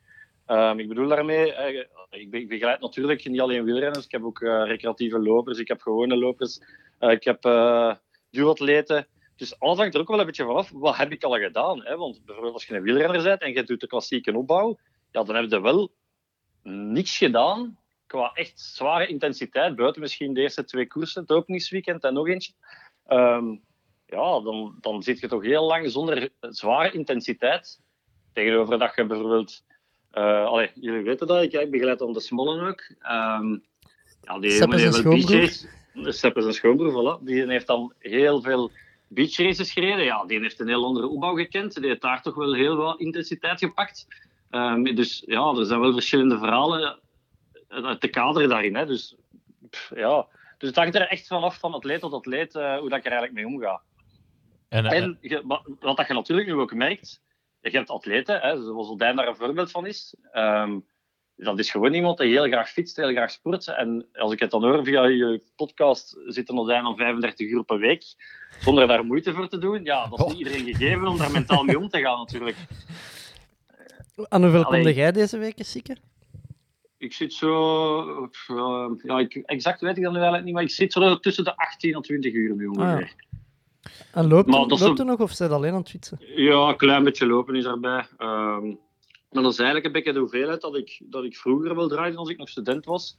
Ehm, ik bedoel daarmee... eh, ik, be- ik begeleid natuurlijk niet alleen wielrenners. Ik heb ook eh, recreatieve lopers. Ik heb gewone lopers. eh, ik heb duatleten. Dus alles hangt er ook wel een beetje vanaf. Wat heb ik al gedaan? Hè? Want bijvoorbeeld als je een wielrenner bent en je doet de klassieke opbouw, ja, dan heb je wel niks gedaan qua echt zware intensiteit, buiten misschien de eerste twee koersen, het openingsweekend en nog eentje, ehm, ja, dan, dan zit je toch heel lang zonder zware intensiteit. Tegenover dat je bijvoorbeeld... eh, allee, jullie weten dat, ik, ik begeleid dan de Smollen ook. Ehm, ja, die Sepp is een wel beach Sepp is een schoonbroer, voilà. Die heeft dan heel veel beach races gereden. Ja, die heeft een heel andere opbouw gekend. Die heeft daar toch wel heel wat intensiteit gepakt. Ehm, dus ja, er zijn wel verschillende verhalen uit de kader daarin. Hè. Dus, pff, ja. dus het hangt er echt vanaf van atleet tot atleet eh, hoe dat ik er eigenlijk mee omga. En, eh, En je- wa- wat dat je natuurlijk nu ook merkt, je hebt atleten, hè, zoals Odijn daar een voorbeeld van is. Ehm, dat is gewoon iemand die heel graag fietst, heel graag sport. En als ik het dan hoor via je podcast, zit een Odijn al 35 uur per week, zonder daar moeite voor te doen. Ja, dat is niet iedereen gegeven om daar mentaal mee om te gaan natuurlijk. Aan hoeveel konde jij deze week, Sieke? Ik zit zo... eh, ja, ik, exact weet ik dat nu eigenlijk niet, maar ik zit zo tussen de 18 en 20 uur nu ongeveer. En loopt, Maar er- dat zo- er nog of zijn alleen aan het fietsen? Ja, een klein beetje lopen is erbij. Ehm, maar dat is eigenlijk een beetje de hoeveelheid dat ik, dat ik vroeger wel draaide als ik nog student was.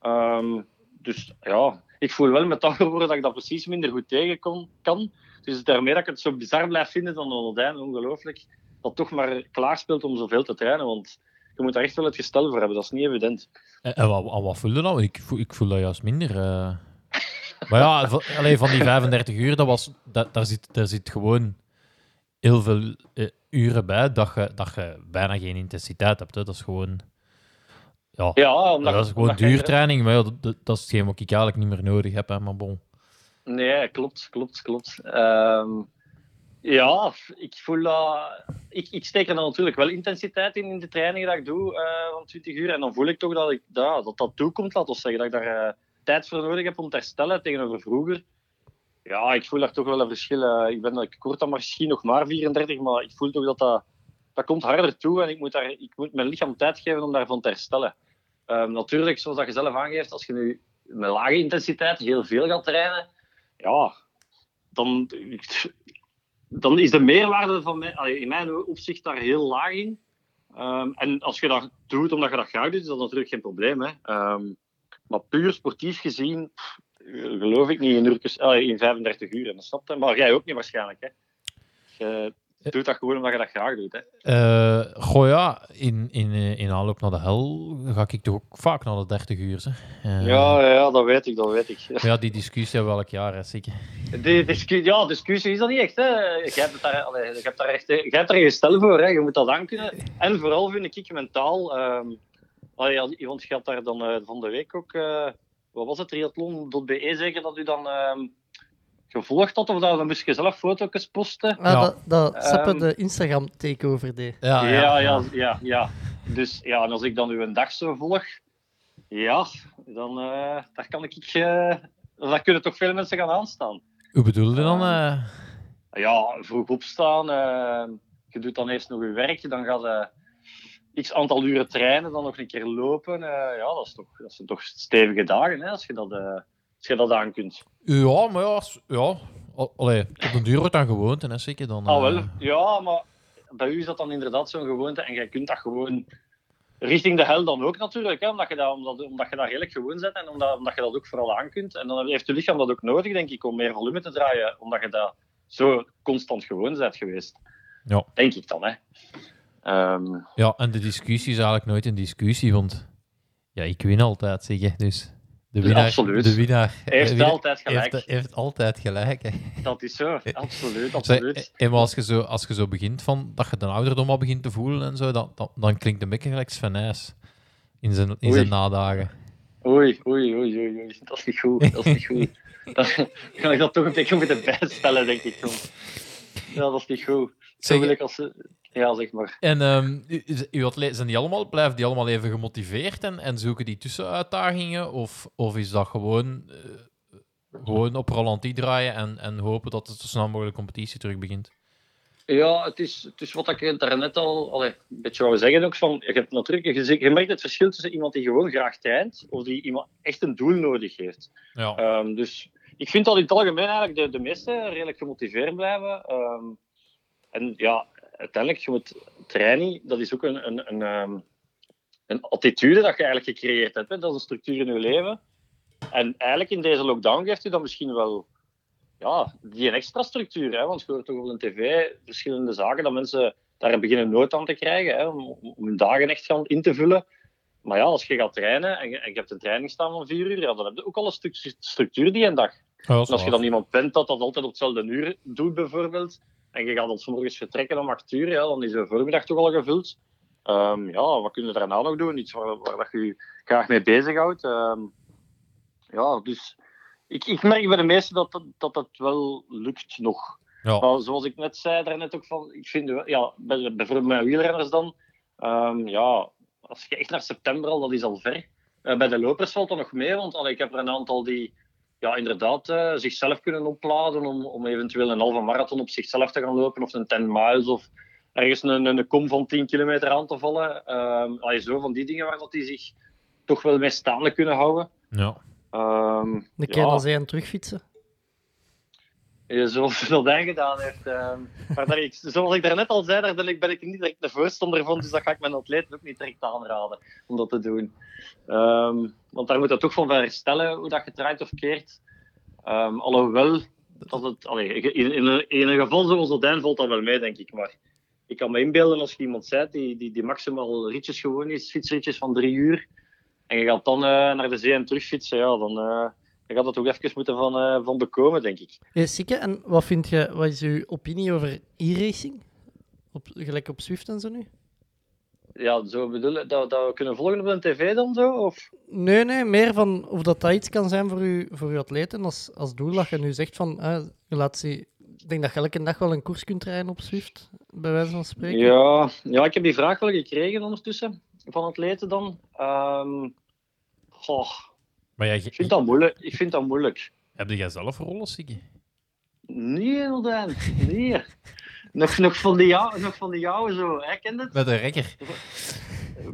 Ehm, dus ja, ik voel wel met dat dat ik dat precies minder goed tegen kon, kan. Dus daarmee dat ik het zo bizar blijf vinden dan Oldijn, ongelooflijk, dat toch maar klaarspeelt om zoveel te trainen. Want je moet daar echt wel het gestel voor hebben, dat is niet evident. En, en wat, en wat voel je dan? Ik voel, ik voel dat juist minder. eh. Maar ja, van, allee, van die 35 uur, dat was, dat, daar, zit, daar zit gewoon heel veel eh, uren bij dat je, dat je bijna geen intensiteit hebt. Hè. Dat is gewoon... Ja, Ja, omdat, dat is gewoon je- duurtraining, maar ja, dat, dat, dat is hetgeen wat ik eigenlijk niet meer nodig heb. Hè, maar bon. Nee, klopt, klopt, klopt. Ehm, ja, ik voel dat... Ik, ik steek er dan natuurlijk wel intensiteit in, in de trainingen dat ik doe eh, van 20 uur. En dan voel ik toch dat ik, ja, dat, dat toekomt, laten we zeggen. Dat ik daar eh, tijd voor nodig heb om te herstellen tegenover vroeger. Ja, ik voel daar toch wel een verschil. eh. ik, ben, ik dan misschien nog maar 34, maar ik voel toch dat dat... Dat komt harder toe en ik moet, daar, ik moet mijn lichaam tijd geven om daarvan te herstellen. Ehm, natuurlijk, zoals dat je zelf aangeeft, als je nu met lage intensiteit heel veel gaat trainen, ja, dan, dan is de meerwaarde van mij, in mijn opzicht daar heel laag in. Ehm, en als je dat doet omdat je dat graag doet, is dat natuurlijk geen probleem. Hè. Ehm, maar puur sportief gezien, pff, geloof ik niet in, uurtjes, allee, in 35 uur. En dat snapt. Maar jij ook niet waarschijnlijk. Hè. Je doet dat gewoon omdat je dat graag doet. Hè. Eh, goh ja, in, in, eh, in aanloop naar de hel ga ik toch ook vaak naar de 30 uur. Hè. Eh, Ja, ja, dat weet ik, dat weet ik. ja, die discussie hebben we elk jaar, hè, zeker. De discu ja, discussie is dat niet echt. Hè. Jij hebt, daar, allee, je hebt daar echt hebt daar een gestel voor. Hè. Je moet dat aankunnen. En vooral vind ik mentaal. ehm allee, als- want je had daar dan eh, van de week ook. eh, wat was het? Triathlon.be zeker dat u dan ehm, gevolgd had? Of dat, dan moest je zelf foto's posten? Ja. Dat, dat Seppe Ehm, de Instagram takeover deed. Ja, ja, ja, ja, ja. Dus ja, en als ik dan uw dag zo volg. Ja, dan eh, daar kan ik. eh daar kunnen toch veel mensen gaan aanstaan. Hoe bedoel je dan? Eh? ja, vroeg opstaan. je doet dan eerst nog je werk, dan gaat je x aantal uren trainen, dan nog een keer lopen. eh, ja, dat, is toch, dat zijn toch stevige dagen hè, als, je dat, eh, als je dat aan kunt. Ja, maar ja, ja. Al- Allee, op een duur wordt dan gewoonte, hè, zeker dan. Ah, wel. eh, Ja, maar bij u is dat dan inderdaad zo'n gewoonte en jij kunt dat gewoon richting de hel dan ook natuurlijk, hè, omdat, je dat, omdat, omdat je dat redelijk gewoon bent en omdat, omdat je dat ook vooral aan kunt. En dan heeft je lichaam dat ook nodig, denk ik, om meer volume te draaien, omdat je dat zo constant gewoon bent geweest. Ja. Denk ik dan, hè. Ehm, Ja, en de discussie is eigenlijk nooit een discussie, want ja, ik win altijd, zeg je. Dus de winnaar, Absoluut. De winnaar heeft de winnaar altijd gelijk. Heeft, heeft altijd gelijk. Hè. Dat is zo, absoluut, Zeg, absoluut. en maar als je, zo, als je zo begint van dat je de ouderdom al begint te voelen en zo, dan, dan, dan klinkt een beetje gelijk Sven Nys in zijn, in Oei. zijn nadagen. Oei, oei, oei, oei, oei, dat is niet goed, dat is niet goed. Dan kan ik dat toch een beetje moeten bijstellen, denk ik. Ja, dat is niet goed. Zo wil ik als ze... Ja, zeg maar. En ehm, uw atleten, zijn die allemaal, blijven die allemaal even gemotiveerd en, en zoeken die tussenuitdagingen? Of, of is dat gewoon, eh, gewoon op Rolantie draaien en, en hopen dat het zo snel mogelijk competitie terug begint? Ja, het is, het is wat ik daarnet al allee, een beetje wou zeggen. Ook van, je, hebt natuurlijk, je, je merkt het verschil tussen iemand die gewoon graag traint of die iemand echt een doel nodig heeft. Ja. Ehm, dus ik vind dat in het algemeen eigenlijk de, de meesten redelijk gemotiveerd blijven. Ehm, en ja, uiteindelijk, je moet training, dat is ook een, een, een, ehm, een attitude dat je eigenlijk gecreëerd hebt. Hè? Dat is een structuur in je leven. En eigenlijk in deze lockdown geeft u dat misschien wel ja, die een extra structuur. Hè? Want je hoort toch op een tv verschillende zaken dat mensen daar beginnen nood aan te krijgen hè? Om, om hun dagen echt gaan in te vullen. Maar ja, als je gaat trainen en je, en je hebt een training staan van vier uur, ja, dan heb je ook al een stuk structuur die een dag. En als je dan iemand bent dat dat altijd op hetzelfde uur doet, bijvoorbeeld, en je gaat dan 's morgens vertrekken om acht uur, ja, dan is de voormiddag toch al gevuld. Ehm, ja, wat kun je daarna nog doen? Iets waar, waar dat je je graag mee bezighoudt. Ehm ja, dus ik, ik merk bij de meesten dat dat, dat dat wel lukt nog. Ja. Maar zoals ik net zei, daarnet ook van, ik vind, ja, bij- bijvoorbeeld mijn wielrenners dan, ehm, ja, als je echt naar september al, dat is al ver. Eh, bij de lopers valt dat nog mee, want allee, ik heb er een aantal die ja, inderdaad eh, zichzelf kunnen opladen om, om eventueel een halve marathon op zichzelf te gaan lopen, of een 10 miles, of ergens een, een kom van 10 kilometer aan te vallen. Ehm allee, zo van die dingen waar dat die zich toch wel mee staande kunnen houden. Ja. Ehm De ja. keer als hij aan terugfietsen. Zoals dat gedaan heeft. ehm, maar daar, ik, zoals ik daarnet al zei, daar ben ik, ben ik niet direct de voorstander van. Dus dat ga ik mijn atleten ook niet direct aanraden om dat te doen. Ehm, want daar moet je toch van herstellen hoe dat je draait of keert. Ehm, alhoewel, dat het, allee, in, in, een, in een geval zoals Odijn valt dat wel mee, denk ik. Maar ik kan me inbeelden als je iemand zei die, die, die maximaal ritjes gewoon is, fietsritjes van drie uur. En je gaat dan eh, naar de zee en terugfietsen, ja, dan, eh, dan gaat dat ook even moeten van, eh, van bekomen, denk ik. Hey, Sikke, en wat, vind je, wat is uw opinie over e-racing? Op, gelijk op Swift en zo nu? Ja, zo bedoelen dat, dat we kunnen volgen op een tv dan zo? Of? Nee, nee, meer van of dat, dat iets kan zijn voor, u, voor uw atleten als, als doel. Dat je nu zegt van, eh, laat ze, ik denk dat je elke dag wel een koers kunt rijden op Swift, bij wijze van spreken. Ja, ja, ik heb die vraag wel gekregen ondertussen van atleten dan. Ehm, goh, Maar jij, ik vind dat moeilijk. Ik vind dat moeilijk. heb jij zelf rollen, Siggy? Nee, Odijn. Nee. nog, nog van die jou, nog van die jouwe zo. Hè, ken het? Met een rekker.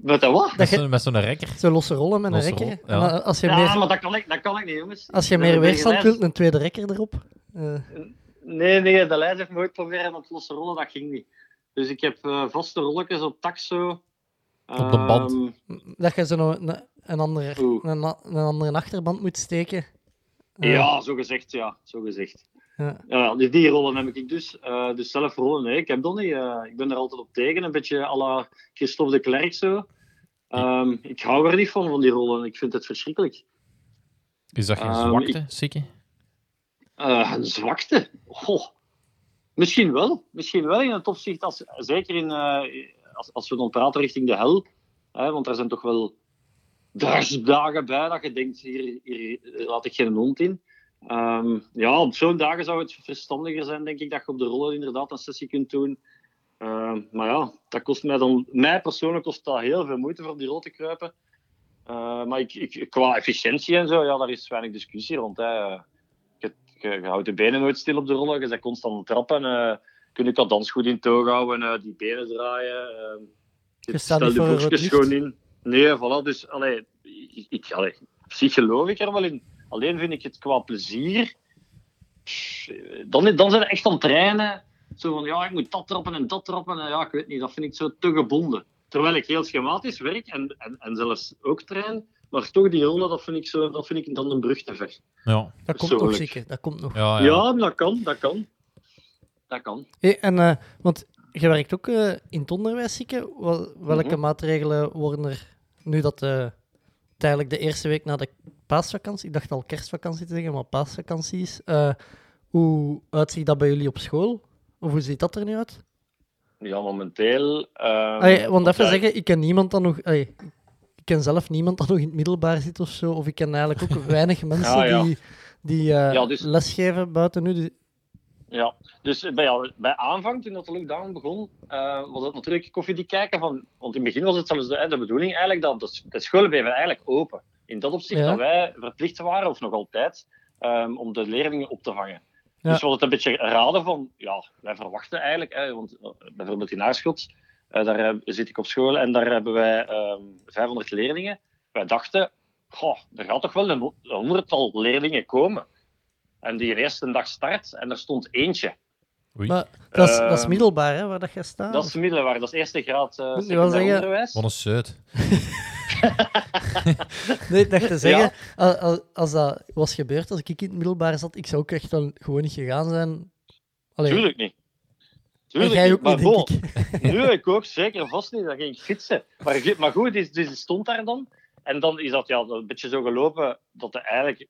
Met dat wat? Met zo'n met zo'n rekker. Zo losse rollen met een Losse rekker. rol, ja. Maar als je Ja, meer, maar dat kan ik, dat kan ik niet, jongens. als je Dat meer weerstand wilt, een tweede rekker erop. Eh, Nee, nee, de lijst heeft me ooit proberen met losse rollen, dat ging niet. Dus ik heb eh, vaste rolletjes op taxo. Op de band. Ehm, dat je zo een, een, andere, een, een andere achterband moet steken. Eh, Ja, zo gezegd, ja. Zo gezegd. ja. Ja, dus die rollen heb ik dus. Eh, dus zelf rollen, nee, ik heb dat niet. Eh, ik ben er altijd op tegen, een beetje à la Christophe de Klerk zo. Ehm, ik hou er niet van, van die rollen. Ik vind het verschrikkelijk. Is dat geen Ehm, zwakte? Eh, een zwakte? Goh. Misschien wel. Misschien wel in het opzicht, als, zeker in, eh, als, als we dan praten richting de hel. Hè, want er zijn toch wel dagen bij dat je denkt, hier, hier laat ik geen hond in. Ehm, ja, op zo'n dagen zou het verstandiger zijn, denk ik, dat je op de rollen inderdaad een sessie kunt doen. Ehm, maar ja, dat kost mij dan... Mij persoonlijk kost dat heel veel moeite voor die rol te kruipen. Eh, maar ik, ik, qua efficiëntie en zo, ja, daar is weinig discussie rond. Hè. Je, je, je houdt de benen nooit stil op de rollen, je bent constant aan het trappen. eh kun je cadans goed in toog houden, eh, die benen draaien. eh, Je staat stel de voor een boekjes gewoon in. Nee, voilà. Dus, allee, ik, ik, allee, op zich geloof ik er wel in. Alleen vind ik het qua plezier... Dan, dan zijn we echt aan het trainen. Zo van, ja, ik moet dat trappen en dat trappen. En ja, ik weet niet, dat vind ik zo te gebonden. Terwijl ik heel schematisch werk en, en, en zelfs ook train. Maar toch, die rollen, dat vind ik, zo, dat vind ik dan een brug te ver. Ja. Dat komt nog, Persoonlijk. Sikke. Dat komt nog. Ja, Ja, ja. dat kan, dat kan. Dat kan. Hey, en, eh, want je werkt ook eh, in het onderwijs, Sikke. Wel- Welke Mhm. maatregelen worden er nu dat eh tijdelijk de eerste week na de paasvakantie, ik dacht al kerstvakantie te zeggen, maar paasvakantie is. eh, hoe uitziet dat bij jullie op school? Of hoe ziet dat er nu uit? Ja, momenteel... ehm, Allee, want even ja, zeggen, ik ken niemand dat nog... allee, ik ken zelf niemand dat nog in het middelbaar zit of zo. Of ik ken eigenlijk ook weinig mensen Ja, ja. die, die dus- lesgeven buiten nu. Ja, dus bij, bij aanvang, toen dat de lockdown begon, eh, was het natuurlijk koffiedik kijken van... Want in het begin was het zelfs de, de bedoeling eigenlijk dat de, de scholen bleven eigenlijk open. In dat opzicht Ja. dat wij verplicht waren, of nog altijd, ehm, om de leerlingen op te vangen. Ja. Dus was het een beetje raden van... Ja, wij verwachten eigenlijk, hè, want eh, bijvoorbeeld in Aarschot, eh, daar zit ik op school en daar hebben wij ehm 500 leerlingen. Wij dachten, goh, er gaat toch wel een honderdtal leerlingen komen. En die eerste dag start en er stond eentje. Oei, Maar dat is, dat is Ehm, middelbaar, hè, waar dat staat? Dat is middelbaar, dat is eerste graad uh, zeggen- onderwijs. wat een zeut. Nee, ik dacht te zeggen, als, als, als dat was gebeurd, als ik in het middelbaar zat, ik zou ook echt wel gewoon niet gegaan zijn. Allee, Tuurlijk niet. Tuurlijk jij niet. ook maar niet, denk bon, ik. Nu, ik ook, zeker vast niet. Dan ging ik fietsen. Maar, maar goed, die, die stond daar dan. En dan is dat ja, een beetje zo gelopen dat, er eigenlijk,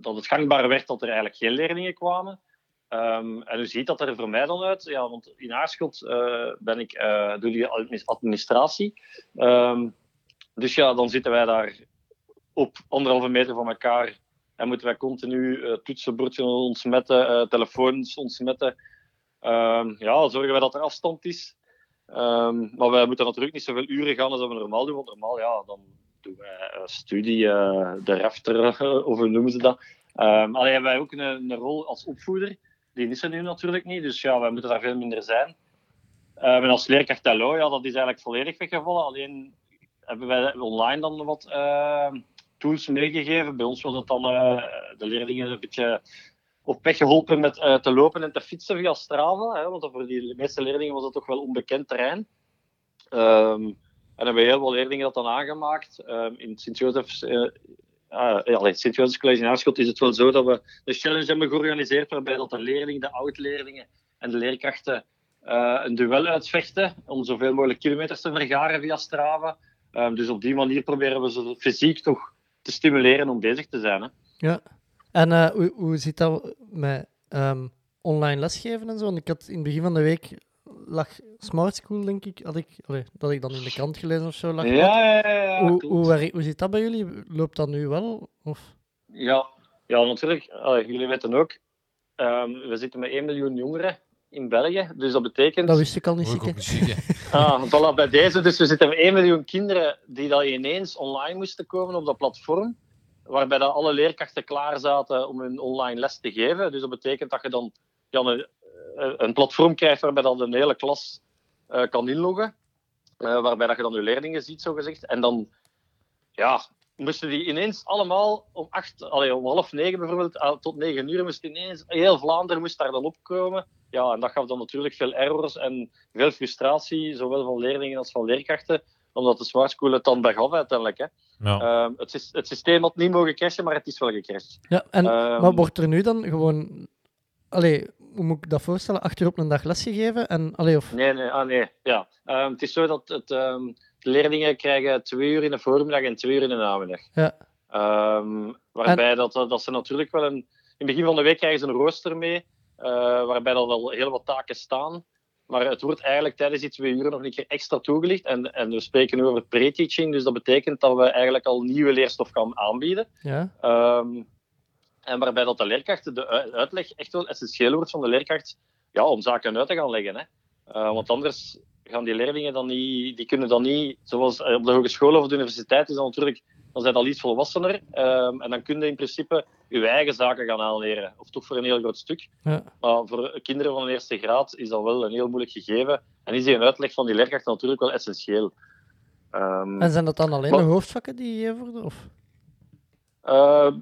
dat het gangbaar werd dat er eigenlijk geen leerlingen kwamen. Ehm, en u ziet dat er voor mij dan uit, ja, want in Aarschot eh, ben ik, eh, doe die admi- administratie. Ehm, dus ja, dan zitten wij daar op anderhalve meter van elkaar en moeten wij continu eh toetsenbordjes ontsmetten, telefoons ontsmetten. Ehm, ja, zorgen wij dat er afstand is. Maar wij moeten natuurlijk niet zoveel uren gaan als we normaal doen, normaal ja, dan doen wij eh, studie, eh, de refter, of hoe noemen ze dat. Ehm alleen hebben wij ook een, een rol als opvoeder. Die is er nu natuurlijk niet, dus ja, wij moeten daar veel minder zijn. Ehm, en als leerkracht LO, ja, dat is eigenlijk volledig weggevallen. Alleen hebben wij online dan wat ehm, tools meegegeven. Bij ons was het dan eh, de leerlingen een beetje op weg geholpen met te lopen en te fietsen via Strava. Hè, want voor die meeste leerlingen was dat toch wel onbekend terrein. En hebben heel veel leerlingen dat dan aangemaakt. Ehm, in eh, ah, ja, allee, Sint-Josefs College in Aarschot is het wel zo dat we de challenge hebben georganiseerd waarbij dat de leerlingen, de oud-leerlingen en de leerkrachten eh, een duel uitvechten om zoveel mogelijk kilometers te vergaren via Strava. Ehm, dus op die manier proberen we ze fysiek toch te stimuleren om bezig te zijn. Hè. Ja. En eh, hoe, hoe zit dat met ehm, online lesgeven en zo? Want ik had in het begin van de week lag Smart School, denk ik, had ik allee, dat ik dan in de krant gelezen of zo lag. Ja, ja, ja, ja, hoe, hoe, zit dat bij jullie? Loopt dat nu wel? Of? Ja, ja natuurlijk. Allee, jullie weten ook, ehm, we zitten met 1 miljoen jongeren in België. Dus dat betekent... Dat wist ik al niet zeker. ook zeggen. Ah, voilà, bij deze. Dus we zitten met 1 miljoen kinderen die dan ineens online moesten komen op dat platform. Waarbij dan alle leerkrachten klaar zaten om hun online les te geven. Dus dat betekent dat je dan ja, een, eh, een platform krijgt waarbij dan een hele klas eh, kan inloggen. Eh, waarbij dat je dan je leerlingen ziet, zogezegd. En dan ja, moesten die ineens allemaal om, acht, allee, om half negen bijvoorbeeld tot negen uur moest ineens heel Vlaanderen moest daar dan opkomen. Ja, en dat gaf dan natuurlijk veel errors en veel frustratie, zowel van leerlingen als van leerkrachten, omdat de Smart School het dan begaf uiteindelijk. Hè. Ja. Ehm, het, het systeem had niet mogen crashen, maar het is wel gecrashed. Ja, en, Ehm, maar wordt er nu dan gewoon... Allee, hoe moet ik dat voorstellen? Acht uur op een dag lesgegeven? En, allee, of... Nee, nee, ah, nee. Ja. Ehm, het is zo dat het, ehm, de leerlingen krijgen twee uur in de voormiddag en twee uur in de namiddag. Ja. Ehm, waarbij dat, dat ze natuurlijk wel een... In het begin van de week krijgen ze een rooster mee, eh, waarbij dat al heel wat taken staan. Maar het wordt eigenlijk tijdens die twee uur nog een keer extra toegelicht. En, en we spreken nu over pre-teaching, dus dat betekent dat we eigenlijk al nieuwe leerstof gaan aanbieden. Ja? Ehm, en waarbij dat de leerkracht, de uitleg echt wel essentieel wordt van de leerkracht ja, om zaken uit te gaan leggen. Hè. Eh, want anders gaan die leerlingen dan niet, die kunnen dan niet, zoals op de hogeschool of de universiteit is dat natuurlijk, dan zijn al iets volwassener. Ehm, en dan kun je in principe je eigen zaken gaan aanleren. Of toch voor een heel groot stuk. Ja. Maar voor kinderen van de eerste graad is dat wel een heel moeilijk gegeven. En is die een uitleg van die leerkracht natuurlijk wel essentieel. Ehm, En zijn dat dan alleen Maar- de hoofdvakken die gegeven worden? Of? Eh,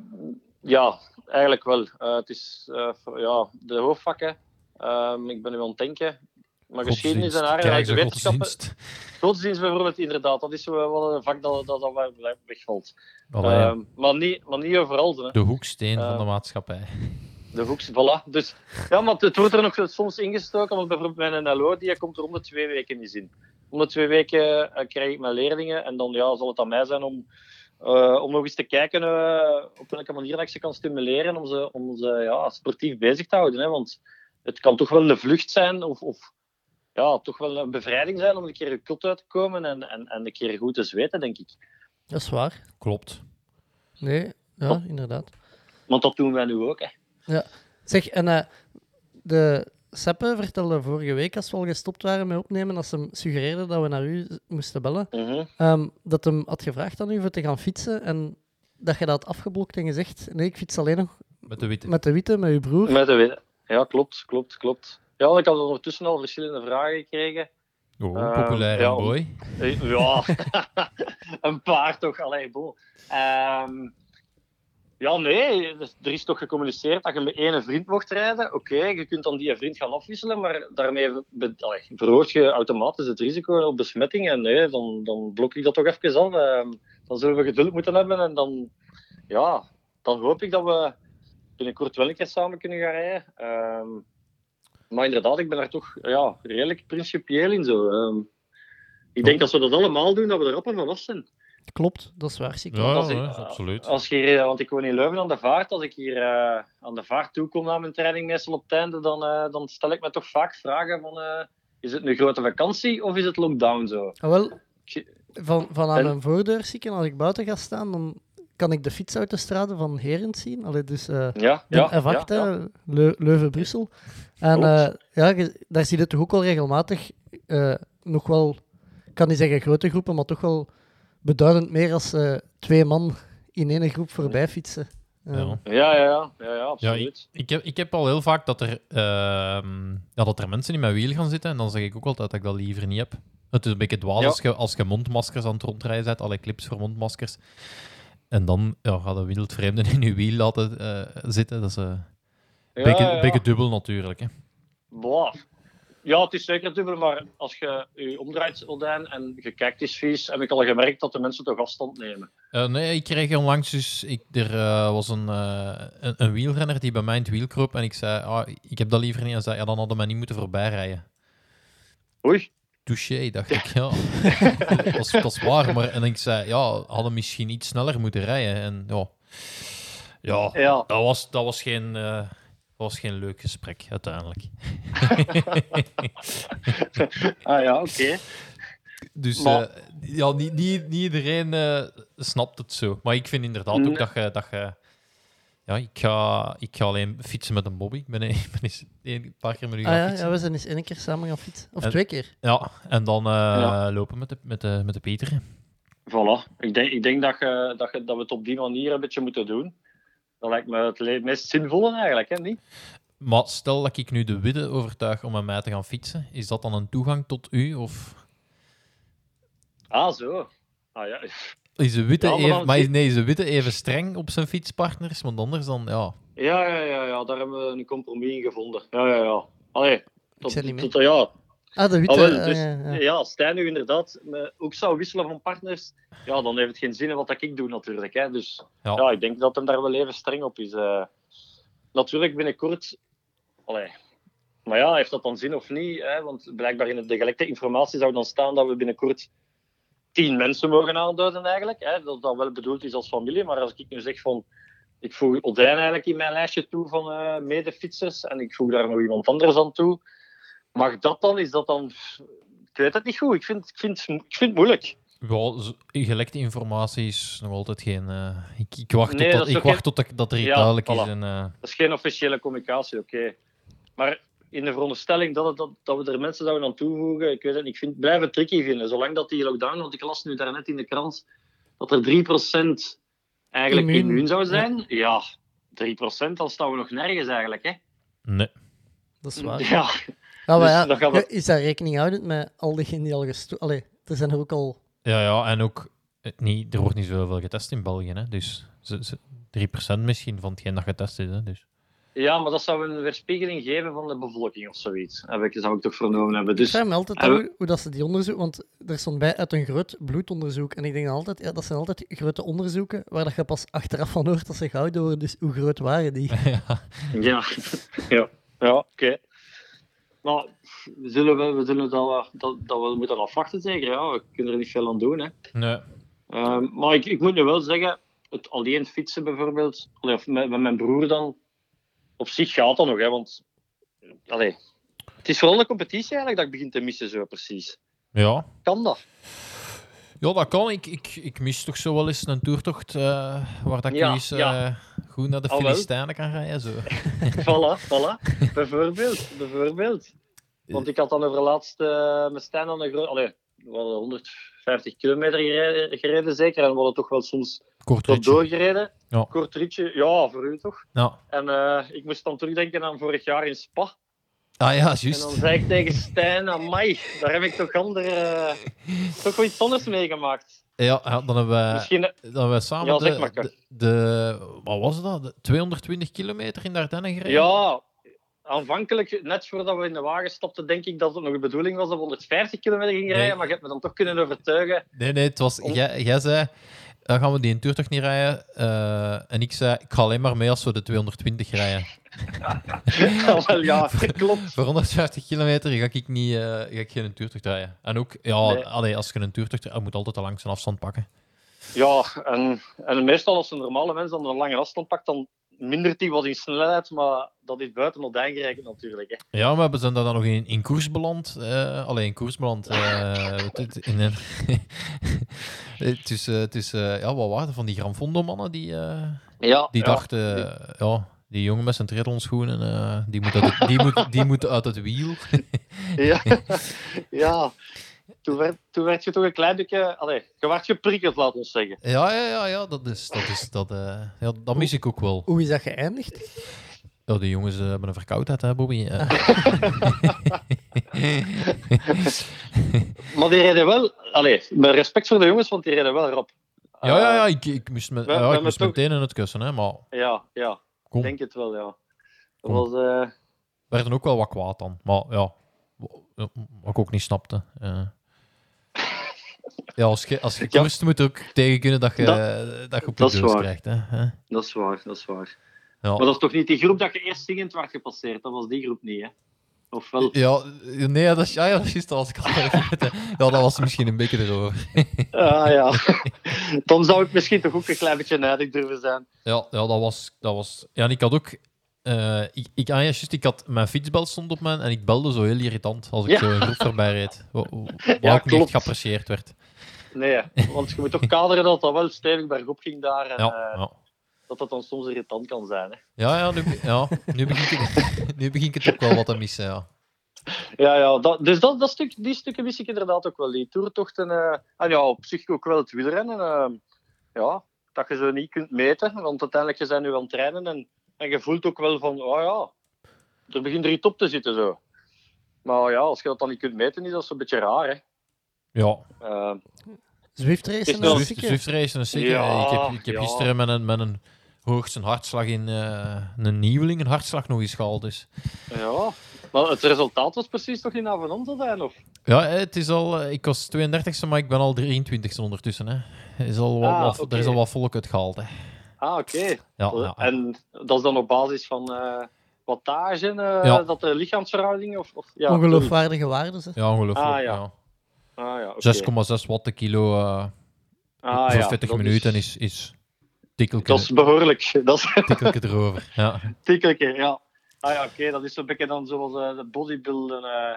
ja, eigenlijk wel. Eh, het is eh, voor, ja, de hoofdvakken. Ehm, ik ben nu aan het denken. Maar geschiedenis en Godsdienst. aardrijkskunde, Krijgen ze wetenschappen. godsdienst? Godsdienst bijvoorbeeld, inderdaad. Dat is wel een vak dat, dat, dat wegvalt. Allee. Ehm, maar, niet, maar niet overal. Hè. de hoeksteen van de maatschappij. De hoeks, voilà. Dus, ja, maar het wordt er nog soms ingestoken. Want bijvoorbeeld mijn LO, die komt er om de twee weken niet in. Om de twee weken eh, krijg ik mijn leerlingen. En dan ja, zal het aan mij zijn om, eh, om nog eens te kijken eh, op welke manier dat ik ze kan stimuleren. Om ze, om ze ja, sportief bezig te houden. Hè? Want het kan toch wel een vlucht zijn. Of, of ja, toch wel een bevrijding zijn om een keer je kot uit te komen. En, en, en een keer goed te zweten, denk ik. Dat is waar. Klopt. Nee, ja, inderdaad. Want dat doen wij nu ook. Hè. Zeg, en eh, de Seppe vertelde vorige week, als we al gestopt waren met opnemen, als ze suggereerde dat we naar u moesten bellen, ehm, dat hem had gevraagd aan u voor te gaan fietsen en dat je dat had afgeblokt en gezegd, nee, ik fiets alleen nog Met de witte. met de witte, met uw broer. Met de wet- Ja, klopt, klopt, klopt. Ja, ik had ondertussen al verschillende vragen gekregen. Oh, Eh, populair ja, mooi. Eh, Ja, een paar toch. Allee, bon. Ehm, Ja, nee, dus er is toch gecommuniceerd dat je met één vriend mocht rijden. Oké, je kunt dan die vriend gaan afwisselen, maar daarmee verhoort je automatisch het risico op besmetting. En nee, dan, dan blok ik dat toch even af. Ehm, dan zullen we geduld moeten hebben en dan, ja, dan hoop ik dat we binnenkort wel een keer samen kunnen gaan rijden. Ehm, maar inderdaad, ik ben daar toch ja, redelijk principieel in zo. Ehm, ik denk als we dat allemaal doen, dat we er op en vanaf zijn. Klopt, dat is waar. Ja, als ik- absoluut. Als hier, want ik woon in Leuven aan de vaart. Als ik hier eh, aan de vaart toekom na mijn training, meestal op het einde, dan, eh, dan stel ik me toch vaak vragen van... eh, is het een grote vakantie of is het lockdown zo? Ah, wel, van, van aan En- mijn voordeur Sikke, als ik buiten ga staan, dan kan ik de fietsautostrade van Herent zien. Allee, dus eh Ja, de ja, F8, ja, ja. Leuven-Brussel. En eh, ja, daar zie je toch ook al regelmatig eh, nog wel, ik kan niet zeggen grote groepen, maar toch wel beduidend meer als eh, twee man in één groep voorbij fietsen. Eh, Ja. Ja, ja, ja, ja, ja, Ja, absoluut. ik, heb, ik heb al heel vaak dat er, ehm, ja, dat er mensen in mijn wiel gaan zitten en dan zeg ik ook altijd dat ik dat liever niet heb. Het is een beetje dwaas Ja. als, je, als je mondmaskers aan het rondrijden bent, alle clips voor mondmaskers. En dan ja, ga je wildvreemden in je wiel laten eh, zitten. Dat is eh, een Ja, beetje, ja, ja. beetje dubbel natuurlijk. Hè. Boah. Ja, het is zeker dubbel, maar als je je omdraait, Odijn, en je kijkt is vies, heb ik al gemerkt dat de mensen toch afstand nemen. Eh, nee, ik kreeg onlangs dus... Ik, er eh, was een, eh, een, een wielrenner die bij mij in het wiel kroop en ik zei, ah, ik heb dat liever niet. En zei, ja, dan hadden we niet moeten voorbijrijden. Oei. Touché, dacht ik. Ja, dat, is waar. Maar, en ik zei, ja, hadden misschien iets sneller moeten rijden. En ja, ja, Ja. dat, was, dat, was geen, was geen leuk gesprek, uiteindelijk. Ah ja, oké. Dus Maar- eh, ja, niet, niet, niet iedereen eh, snapt het zo. Maar ik vind inderdaad ook dat je... Dat je ja, ik ga, ik ga alleen fietsen met een Bobby. Ik ben, ik ben eens een paar keer met u Ah gaan ja, fietsen. ja, we zijn eens één keer samen gaan fietsen. Of En- twee keer. Ja, en dan eh, Ja. lopen met de, met, de, met de Peter. Voilà. Ik denk, ik denk dat, je, dat, je, dat we het op die manier een beetje moeten doen. Dat lijkt me het meest zinvolle eigenlijk, hè? Niet? Maar stel dat ik nu de Widde overtuig om met mij te gaan fietsen, is dat dan een toegang tot u? Of Ah, zo. Ah ja. is de Witte, Ja, maar even, dan maar is, nee, is de Witte even streng op zijn fietspartners? Want anders dan, ja... Ja, ja, ja, ja, daar hebben we een compromis in gevonden. Ja, ja, ja. Allee, tot, zit niet mee. tot, ja, Ah, de witte. Ah, wel, ah, dus, ja, ja, ja. als Stijn nu inderdaad me ook zou wisselen van partners, ja, dan heeft het geen zin in wat dat ik doe natuurlijk. Hè. Dus Ja. ja. ik denk dat hem daar wel even streng op is. eh. natuurlijk binnenkort... Allee. Maar ja, heeft dat dan zin of niet? Hè? Want blijkbaar in de gelekte informatie zou dan staan dat we binnenkort tien mensen mogen aanduiden eigenlijk. Hè? Dat dat wel bedoeld is als familie. Maar als ik nu zeg van... Ik voeg Odijn eigenlijk in mijn lijstje toe van eh medefietsers en ik voeg daar nog iemand anders aan toe. Mag dat dan? Is dat dan... Ik weet het niet goed. Ik vind, ik vind, ik vind het moeilijk. Ja, z- gelekte informatie is nog altijd geen... eh, ik, ik wacht, Nee, tot, dat ik wacht tot dat, dat er iets Ja, duidelijk is. En, eh, Dat is geen officiële communicatie, oké. Maar in de veronderstelling dat, het, dat, dat we er mensen zouden aan toevoegen, ik weet het niet, ik vind, blijf het tricky vinden. Zolang dat die lockdown, want ik las nu daarnet in de krant dat er 3% eigenlijk Immuun. immuun, zou zijn. Ja, 3%, dan staan we nog nergens eigenlijk, hè. nee. Dat is waar. Ja, Ja, maar Dus ja, dan is daar rekening houdend met al diegenen die al gestoken... Allee, er zijn er ook al... Ja, ja, en ook... eh, Niet, er wordt niet zoveel getest in België, hè. Dus ze, ze, 3% misschien van hetgeen dat getest is, hè. Dus. ja, maar dat zou een weerspiegeling geven van de bevolking of zoiets. Heb ik, zou ik toch vernomen hebben. Ik Dus vraag me altijd hoe, hoe dat ze die onderzoeken... Want er stond bij uit een groot bloedonderzoek. En ik denk altijd... Ja, dat zijn altijd grote onderzoeken waar dat je pas achteraf van hoort dat ze gehouden worden. Dus hoe groot waren die? ja. Ja, ja, ja oké. Maar we zullen, we zullen dat, wel- dat, dat we moeten afwachten, zeker. Ja, we kunnen er niet veel aan doen. Hè. Nee. Ehm, maar ik, ik moet nu wel zeggen, het alleen fietsen bijvoorbeeld, of met, met mijn broer dan, op zich gaat dat nog. Hè, want allee, het is vooral de competitie eigenlijk dat ik begin te missen, zo precies. Ja. Kan dat? Ja, dat kan. Ik, ik, ik mis toch zo wel eens een toertocht eh, waar dat ik Ja, eens eh, ja. Goed naar de Al wel. Filistijnen kan rijden. Zo. voilà, voilà. bijvoorbeeld, bijvoorbeeld. Want ik had dan over laatst eh met Stijn aan een groot... Allee, we hadden 150 kilometer gereden, gereden zeker. En we hadden toch wel soms Kort ritje. doorgereden. Ja. Kort ritje, ja, voor u toch. Ja. En eh, ik moest dan terugdenken aan vorig jaar in Spa. Ah ja, En dan juist. zei ik tegen Stijn, amai, daar heb ik toch, andere, toch wel iets anders meegemaakt. Ja, ja, dan hebben we, Misschien, dan hebben we samen Ja, zeg de, maar, de, de- Wat was dat? De 220 kilometer in de Ardennen gereden? ja, aanvankelijk, net voordat we in de wagen stapten, denk ik dat het nog de bedoeling was dat we 150 kilometer gingen Nee. rijden. Maar je hebt me dan toch kunnen overtuigen. Nee, nee, het was... Om- Jij, jij zei, dan gaan we die een toertocht niet rijden. eh, en ik zei, ik ga alleen maar mee als we de 220 rijden. Ja, wel, ja, klopt. Voor 150 kilometer ga ik, niet, eh, ga ik geen toertocht rijden. En ook, ja, Nee. allee, als je een toertocht rijdt, moet altijd de langste afstand pakken. Ja, en, en meestal als een normale mens dan een lange afstand pakt, dan mindert hij wat in snelheid, maar dat is buiten gerekend natuurlijk. Hè. Ja, maar we zijn daar dan nog in, in koers beland. eh alleen in koers beland. eh, in een is eh, ja, wat waren van die Gran Fondo mannen die, Ja, die dachten, ja, die jongen met zijn triathlonschoenen, eh die, moet uit het, die, moet, die moet uit het wiel. Ja, ja. Toen, werd, toen werd je toch een klein beetje... Allee, je werd geprikkeld, laat ons zeggen. Ja, ja, ja, ja dat is, dat is, dat, eh, ja, dat mis ik ook wel. Hoe is dat geëindigd? Ja, die jongens eh, hebben een verkoudheid, hè, Bobby. Maar die reden wel... Allee, met respect voor de jongens, want die reden wel rap. ja, ja, ja, ik, ik moest, me, we- ja, we ik moest toch- meteen in het kussen, hè, maar ja, ja. Kom. Ik denk het wel, ja. Dat was... eh, werden ook wel wat kwaad dan. Maar ja, wat ik ook niet snapte. eh. ja, als je, als je Ja. moet je ook tegen kunnen dat je, dat, je op dat waar. krijgt. Hè? Hè? dat is waar, dat is waar. Ja. Maar dat is toch niet die groep dat je eerst zingend werd gepasseerd? Dat was die groep niet, hè? Of wel? Ja, nee, dat is, ja, ja, dat is juist, dat was ik al vergeten. Ja, dat was misschien een beetje erover. Ah ja. Dan zou ik misschien toch ook een klein beetje nijdig durven zijn. Ja, ja dat, was, dat was... Ja, en ik had ook... eh, ik, ik, ah, ja, juist, ik had mijn fietsbel stond op mijn en ik belde zo heel irritant als ik Ja. zo een groep voorbij reed. Wat, wat Ja, ook niet geapprecieerd werd. Nee, want je moet toch kaderen dat dat wel stevig bergop ging daar. En, Ja, eh, ja. Dat dat dan soms irritant kan zijn. Hè. Ja, ja, nu, ja nu, begin ik het, nu begin ik het ook wel wat te missen, ja. Ja, ja dat, dus dat, dat stuk, die stukken mis ik inderdaad ook wel. Die toertochten. eh en ja, op zich ook wel het wielrennen. eh, ja, dat je ze niet kunt meten. Want uiteindelijk je bent nu aan het trainen. En, en je voelt ook wel van, oh ja, er begint er iets op te zitten zo. Maar ja, als je dat dan niet kunt meten, is dat zo'n beetje raar. Hè. Ja, Eh, Zwift Is racen en Zwift, racen zeker. Ja, ik heb, ik heb ja. gisteren met een, met een hoogste hartslag in eh, een nieuweling een hartslag nog eens gehaald. Dus. ja, maar het resultaat was precies toch in Avenant zijn? Of? Ja, het is al, eh, ik was 32e, maar ik ben al 23e ondertussen. Hè. Er, is al wat, Ah, wat- oké. er is al wat volk uitgehaald. Hè. Ah, oké. Ja, ja, ja. En dat is dan op basis van eh wattage, eh, Ja. dat de lichaamsverhouding? Of, of, ja, Ongeloofwaardige waarden. Ze. Ja, ongelooflijk. Ah, ja. ja. Ah, ja, oké. 6,6 watt de kilo eh, Ah, voor ja, 40 dat minuten Is, is, is tikkelke, dat is behoorlijk. Dat is tikkelke erover. Ja. tikkelke, ja. Ah ja, oké. Dat is zo'n beetje dan zoals eh, de bodybuilden. eh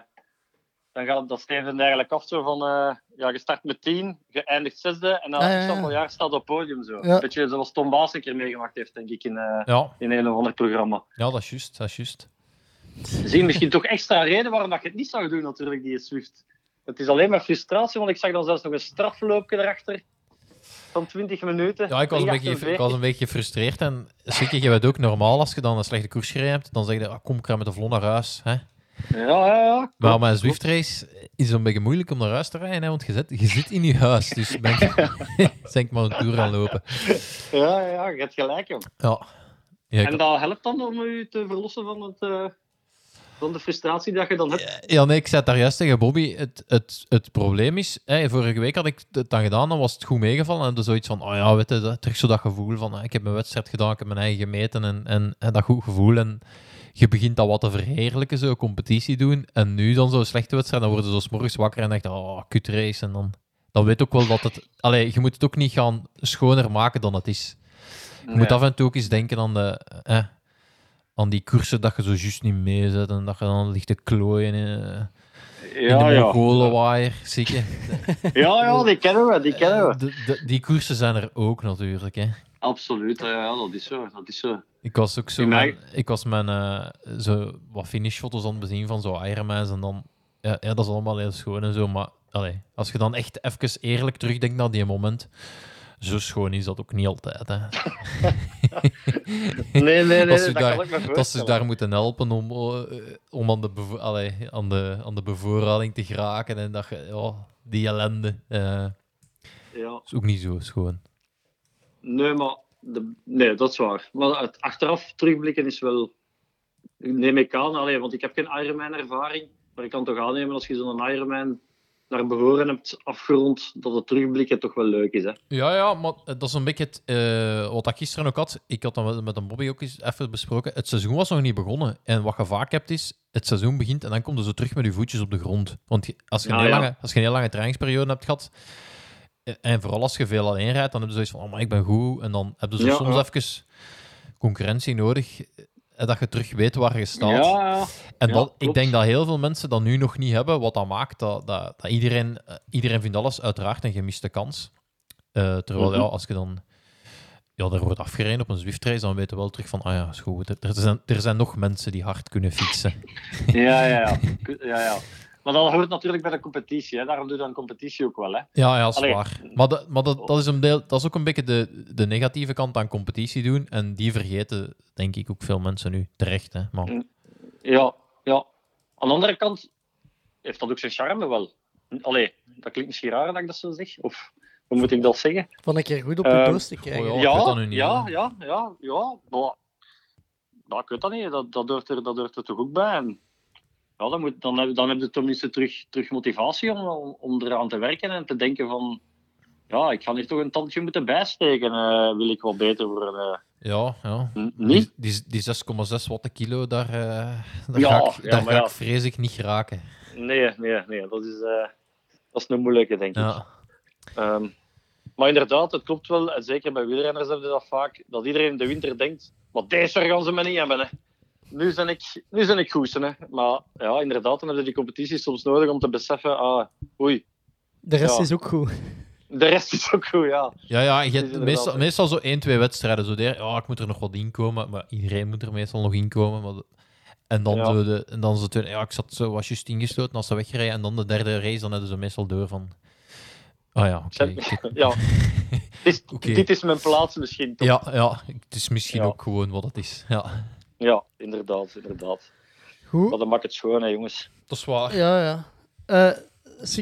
dan gaat dat steven eigenlijk af zo van... eh, ja, je start met 10, je eindigt zesde. En na Ah, ja, een ja. aantal jaar staat op podium zo. Ja. Beetje zoals Tom Baas een keer meegemaakt heeft, denk ik, in, eh, Ja, in een of ander programma. ja, dat is juist. Dat is juist. Zie je misschien toch extra reden waarom dat je het niet zou doen, natuurlijk, die Swift. Het is alleen maar frustratie, want ik zag dan zelfs nog een strafloopje erachter. Van 20 minuten. Ja, ik was, een beetje, 3,48. ik was een beetje gefrustreerd. En zeker, je weet ook normaal als je dan een slechte koers gereden hebt, dan zeg je, ah, kom, ik ga met de vlot naar huis. Hè? Ja, ja, ja. Maar met een Zwift race is het een beetje moeilijk om naar huis te rijden, hè, want je zit, je zit in je huis. Dus ben denk ik maar een tour aan lopen. Ja, ja, ja, je hebt gelijk, joh. Ja. En dat helpt dan om u te verlossen van, het, eh, van de frustratie dat je dan hebt. Ja, nee, ik zei het daar juist tegen Bobby. Het, het, het probleem is, hè, vorige week had ik het dan gedaan, dan was het goed meegevallen. En dan zoiets van, oh ja, weet je, dat, terug zo dat gevoel van, ah, ik heb mijn wedstrijd gedaan, ik heb mijn eigen gemeten en, en, en dat goed gevoel. En je begint dat wat te verheerlijken, zo competitie doen. En nu dan zo'n slechte wedstrijd, dan worden ze zo morgens wakker en denk je, oh, kut race. En dan, dan weet ook wel dat het... Allee, je moet het ook niet gaan schoner maken dan het is. Je moet af en toe ook eens denken aan, de, eh, aan die koersen dat je zo juist niet meezet en dat je dan ligt te klooien in, eh, ja, de ja. Mongolenwaaier. Zie je? ja, ja, die kennen we, die kennen we. De- de- die koersen zijn er ook natuurlijk. Hè. Absoluut, ja, ja, dat is zo. Dat is zo. Ik was ook zo mijn, ik was mijn eh, zo wat finishfoto's aan het bezien van zo Ironmans en dan ja, ja, dat is allemaal heel schoon en zo, maar allee, als je dan echt even eerlijk terugdenkt naar die moment, zo schoon is dat ook niet altijd. Hè. Nee, nee, nee, Dat ze dat daar- kan dat ze daar moeten helpen om, eh, om aan, de allee, aan, de, aan de bevoorrading te geraken en dat je, die ellende. eh. ja. is ook niet zo schoon. Nee, maar de, nee, dat is waar. Maar het achteraf terugblikken is wel. Neem ik aan, allee, want ik heb geen Ironman-ervaring. Maar ik kan toch aannemen als je zo'n Ironman naar behoren hebt afgerond, dat het terugblikken toch wel leuk is. Hè? Ja, ja, maar dat is een beetje het, eh, wat ik gisteren ook had. Ik had dat met, een Bobby ook eens even besproken. Het seizoen was nog niet begonnen. En wat je vaak hebt is, het seizoen begint en dan komt je zo terug met je voetjes op de grond. Want als je, een, heel ja. Lange, als je een heel lange trainingsperiode hebt gehad, eh, en vooral als je veel alleen rijdt, dan heb je zoiets van, oh, maar ik ben goed. En dan heb je zo Ja, soms even concurrentie nodig, dat je terug weet waar je staat. ja. En Ja, dat, ik denk dat heel veel mensen dat nu nog niet hebben, wat dat maakt dat, dat, dat iedereen, eh, iedereen vindt alles uiteraard een gemiste kans. Eh, terwijl Mhm. ja, als je dan ja, er wordt afgereden op een Zwift race, dan weten we wel terug van, ah ja, is goed. Er, er zijn, er zijn nog mensen die hard kunnen fietsen. Ja, ja, ja. ja, ja. Maar dat hoort natuurlijk bij de competitie. Hè. Daarom doe je dan competitie ook wel. Hè. Ja, ja, dat is Allee. waar. Maar, dat, maar dat, dat, is een deel, dat is ook een beetje de, de negatieve kant aan competitie doen. En die vergeten, denk ik, ook veel mensen nu. Terecht, hè. Maar, Ja, ja. Aan de andere kant heeft dat ook zijn charme wel. Allee, dat klinkt misschien raar dat ik dat zo zeg. Of hoe moet ik dat zeggen? Van een keer goed op je Ehm, post te krijgen. oh ja. ik weet dat nu niet, ja, ja, ja, ja. Maar, nou, ik weet dat niet. Dat, dat, hoort er, dat hoort er toch ook bij. En, ja, dan, moet, dan, heb, dan heb je tenminste terug, terug motivatie om, om, om eraan te werken en te denken van... Ja, ik ga hier toch een tandje moeten bijsteken. eh, wil ik wel beter worden. eh. ja, ja. Niet? Die, die, die 6,6 watt kilo, daar, eh, daar Ja, ga ik, ja, daar ga ja. ik vrees ik niet geraken. Nee, nee, nee. Dat is, dat is een moeilijke, denk ik. Ehm, maar inderdaad, het klopt wel. En zeker bij wielrenners hebben we dat vaak. Dat iedereen in de winter denkt, maar deze gaan ze me niet hebben. Hè. Nu ben ik, nu ben ik goed. Hè. Maar ja, inderdaad, dan heb je die competitie soms nodig om te beseffen, ah, oei, De rest Ja. is ook goed. de rest is ook goed, ja. Ja, ja, je hebt meestal, meestal zo één, twee wedstrijden. Zo der, ja, ik moet er nog wat in komen. Maar iedereen moet er meestal nog in komen. Maar de- en dan, Ja. zo de, en dan zo tweede, ja, ik zat zo, was juist ingesloten als ze wegrijden. En dan de derde race, dan hebben ze meestal door van... Oh ja, oké. Ja. Dit, dit is mijn plaats misschien toch? ja, ja, het is misschien Ja. ook gewoon wat het is. Ja, Ja, inderdaad, inderdaad. Goed. Maar dat maakt het schoon, hè, jongens. dat is waar. Ja, ja. Eh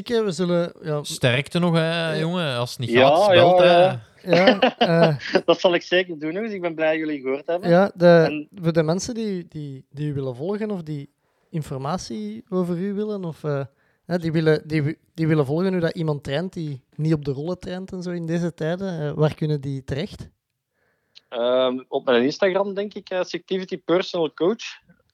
we zullen... Ja, Sterkte nog, hè, jongen. Als het niet Ja, gaat, ja, hè. ja. ja, eh, Dat zal ik zeker doen, jongens. Ik ben blij dat jullie gehoord hebben. ja de, En- voor de mensen die, die, die u willen volgen of die informatie over u willen, of eh, hè, die, willen, die, wi- die willen volgen hoe dat iemand traint die niet op de rollen traint en zo in deze tijden, eh, waar kunnen die terecht? Ehm, op mijn Instagram denk ik, Activity Personal Coach.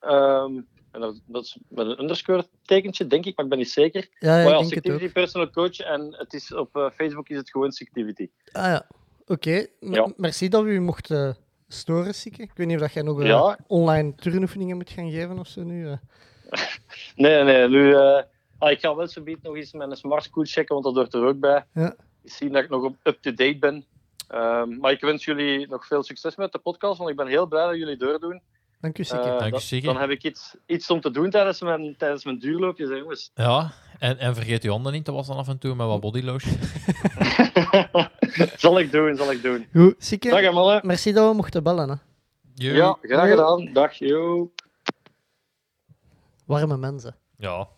Ehm, en dat, dat is met een underscore tekentje, denk ik, maar ik ben niet zeker. Ja, ja maar ja, ik denk het ook. Activity Personal Coach en het is op eh, Facebook is het gewoon Activity. Ah ja, oké. Ja. Merci dat we u mocht eh, storen, Sieke. Ik weet niet of dat jij nog eh, Ja. online turnoefeningen moet gaan geven of zo nu. eh. Nee, nee, nu... eh, ah, ik ga wel zo nog eens mijn Smart School checken, want dat hoort er ook bij. Ja. Zien dat ik nog op- up-to-date ben. Ehm, maar ik wens jullie nog veel succes met de podcast, want ik ben heel blij dat jullie doordoen. Dank u. Eh, Dank je, dan- heb ik iets, iets om te doen tijdens mijn, tijdens mijn duurloopjes, hè, jongens. Ja, en, en vergeet je handen niet te wassen af en toe met wat bodylotion. zal ik doen, zal ik doen. Goed, Sieke, Dag, mannen. merci dat we mochten bellen. Hè. Ja, graag gedaan. Dag, yo. Warme mensen. Ja.